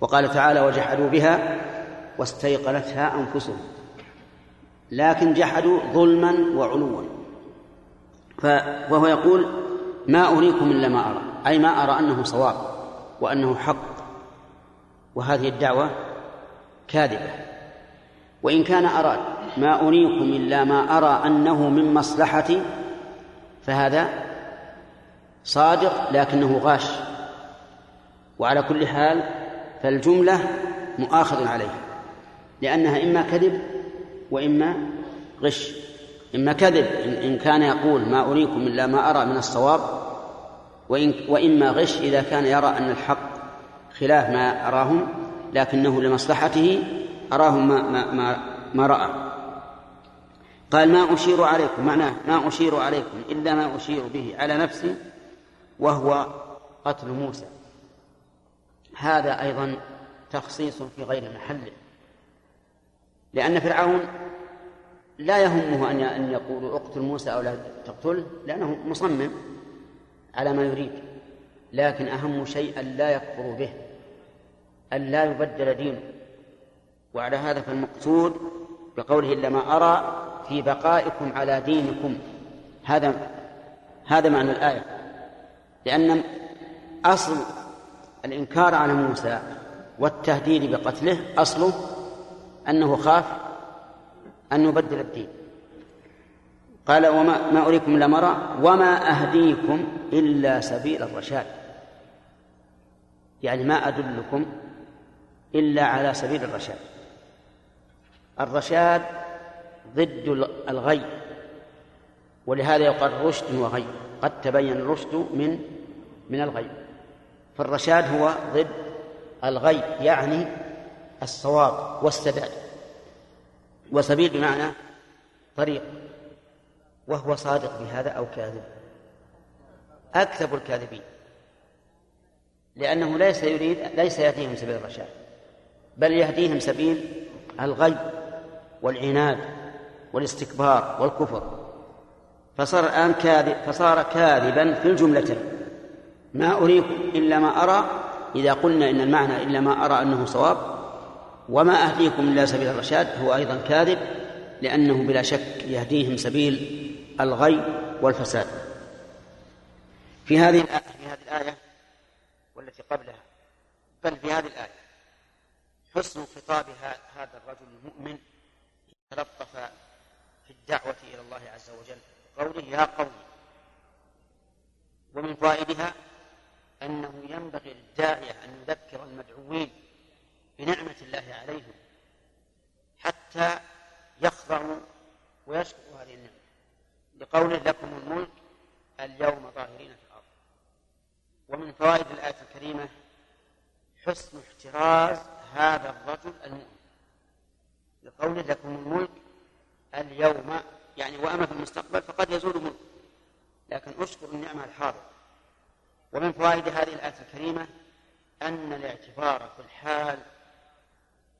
وقال تعالى وجحدوا بها واستيقنتها أنفسهم. لكن جحدوا ظلما وعلوا. وهو يقول ما أريكم إلا ما أرى أي ما أرى أنه صواب وأنه حق. وهذه الدعوة كاذبة. وإن كان أراد ما أريكم إلا ما أرى أنه من مصلحتي فهذا صادق لكنه غاش. وعلى كل حال فالجملة مؤاخذ عليها لأنها إما كذب وإما غش. إما كذب إن كان يقول ما أريكم إلا ما أرى من الصواب وإن وإما غش إذا كان يرى أن الحق خلاف ما أراهم. لكنه لمصلحته أراهم ما, ما, ما, ما رأى. قال ما أشير عليكم. معناه ما أشير عليكم إلا ما أشير به على نفسي وهو قتل موسى. هذا أيضا تخصيص في غير محله. لأن فرعون لا يهمه أن أن يقول اقتل موسى أو لا تقتله. لأنه مصمم على ما يريد لكن أهم شيء لا يكفروا به. أن لا يبدل دينه وعلى هذا فالمقصود بقوله إلا ما أرى في بقائكم على دينكم. هذا هذا معنى الآية. لأن أصل الإنكار على موسى والتهديد بقتله أصله أنه خاف أن يبدل الدين. قال وما ما أريكم إلا مرى وما أهديكم إلا سبيل الرشاد. يعني ما أدلكم إلا على سبيل الرشاد. الرشاد ضد الغي ولهذا يقال رشد وغي. قد تبين الرشد من من الغي. فالرشاد هو ضد الغي يعني الصواب والسداد. وسبيل بمعنى طريق وهو صادق بهذا أو كاذب. أكذب الكاذبين لأنه ليس يريد ليس يهديهم سبيل الرشاد. بل يهديهم سبيل الغي والعناد والاستكبار والكفر. فصار الآن كاذب فصار كاذبا في الجملتين ما أريكم إلا ما أرى إذا قلنا إن المعنى إلا ما أرى أنه صواب. وما أهديكم إلا سبيل الرشاد هو أيضا كاذب لأنه بلا شك يهديهم سبيل الغي والفساد. في هذه في هذه الآية والتي قبلها بل في هذه الآية. حسن خطاب هذا الرجل المؤمن تلطف في الدعوة إلى الله عز وجل. قوله يا قوم ومن فوائدها أنه ينبغي للداعية أن يذكر المدعوين بنعمة الله عليهم حتى يخضعوا ويشكروا هذه النعمة. لقوله لكم الملك اليوم ظاهرين في الأرض. ومن فوائد الآية الكريمة حسن احتراز هذا الرجل المؤمن لقوله لكم الملك اليوم يعني وأما في المستقبل فقد يزول ملك. لكن أشكر النعمة الحاضرة. ومن فوائد هذه الآية الكريمة أن الاعتبار في الحال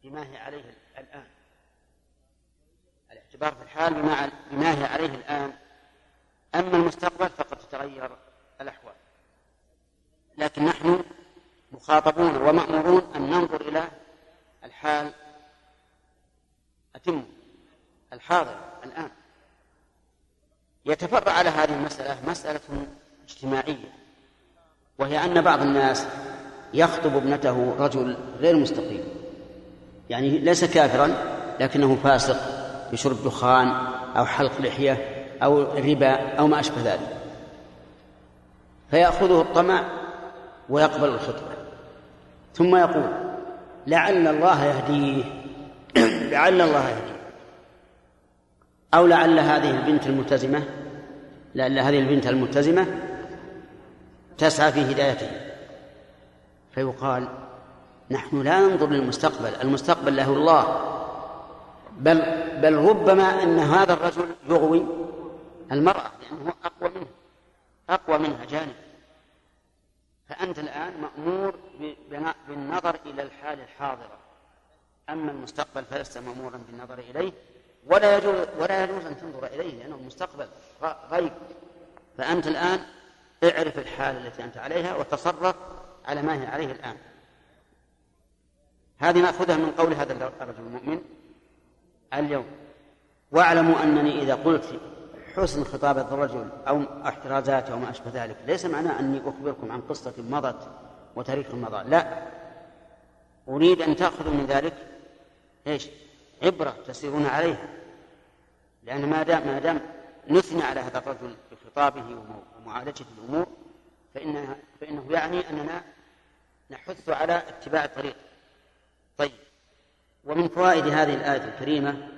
بما هي عليه الآن. الاعتبار في الحال بما, بما هي عليه الآن. أما المستقبل فقد تتغير الأحوال. لكن نحن مخاطبون ومأمورون أن ننظر إلى الحال أتم الحاضر الآن. يتفرع على هذه المسألة مسألة اجتماعية وهي أن بعض الناس يخطب ابنته رجل غير مستقيم. يعني ليس كافرا لكنه فاسق بشرب دخان أو حلق لحية أو ربا أو ما أشبه ذلك. فيأخذه الطمع ويقبل الخطبة. ثم يقول لعل الله يهديه. [clears throat] لعل الله يهدي أو لعل هذه البنت الملتزمة لعل هذه البنت الملتزمة تسعى في هدايته فيقال نحن لا ننظر للمستقبل المستقبل له الله. بل بل ربما إن هذا الرجل يغوي المرأة لأنه أقوى منه أقوى منها جانب. فأنت الآن مأمور بالنظر إلى الحال الحاضرة. أما المستقبل فلست مأمورا بالنظر إليه ولا يجوز ولا يجوز أن تنظر إليه لأنه المستقبل غيب. فأنت الآن اعرف الحال التي أنت عليها وتصرف على ما هي عليه الآن. هذه نأخذها من قول هذا الرجل المؤمن اليوم. واعلموا أنني إذا قلت حسن خطابة الرجل أو احترازاته أو ما أشبه ذلك. ليس معناه أني أخبركم عن قصة مضت وتاريخ مضى. لا. أريد أن تأخذوا من ذلك إيش؟ عبرة تسيرون عليها. لأن ما دام ما دام نثني على هذا الرجل بخطابه ومعالجة الأمور فإنها فإنه يعني أننا نحث على اتباع الطريق. طيب. ومن فوائد هذه الآية الكريمة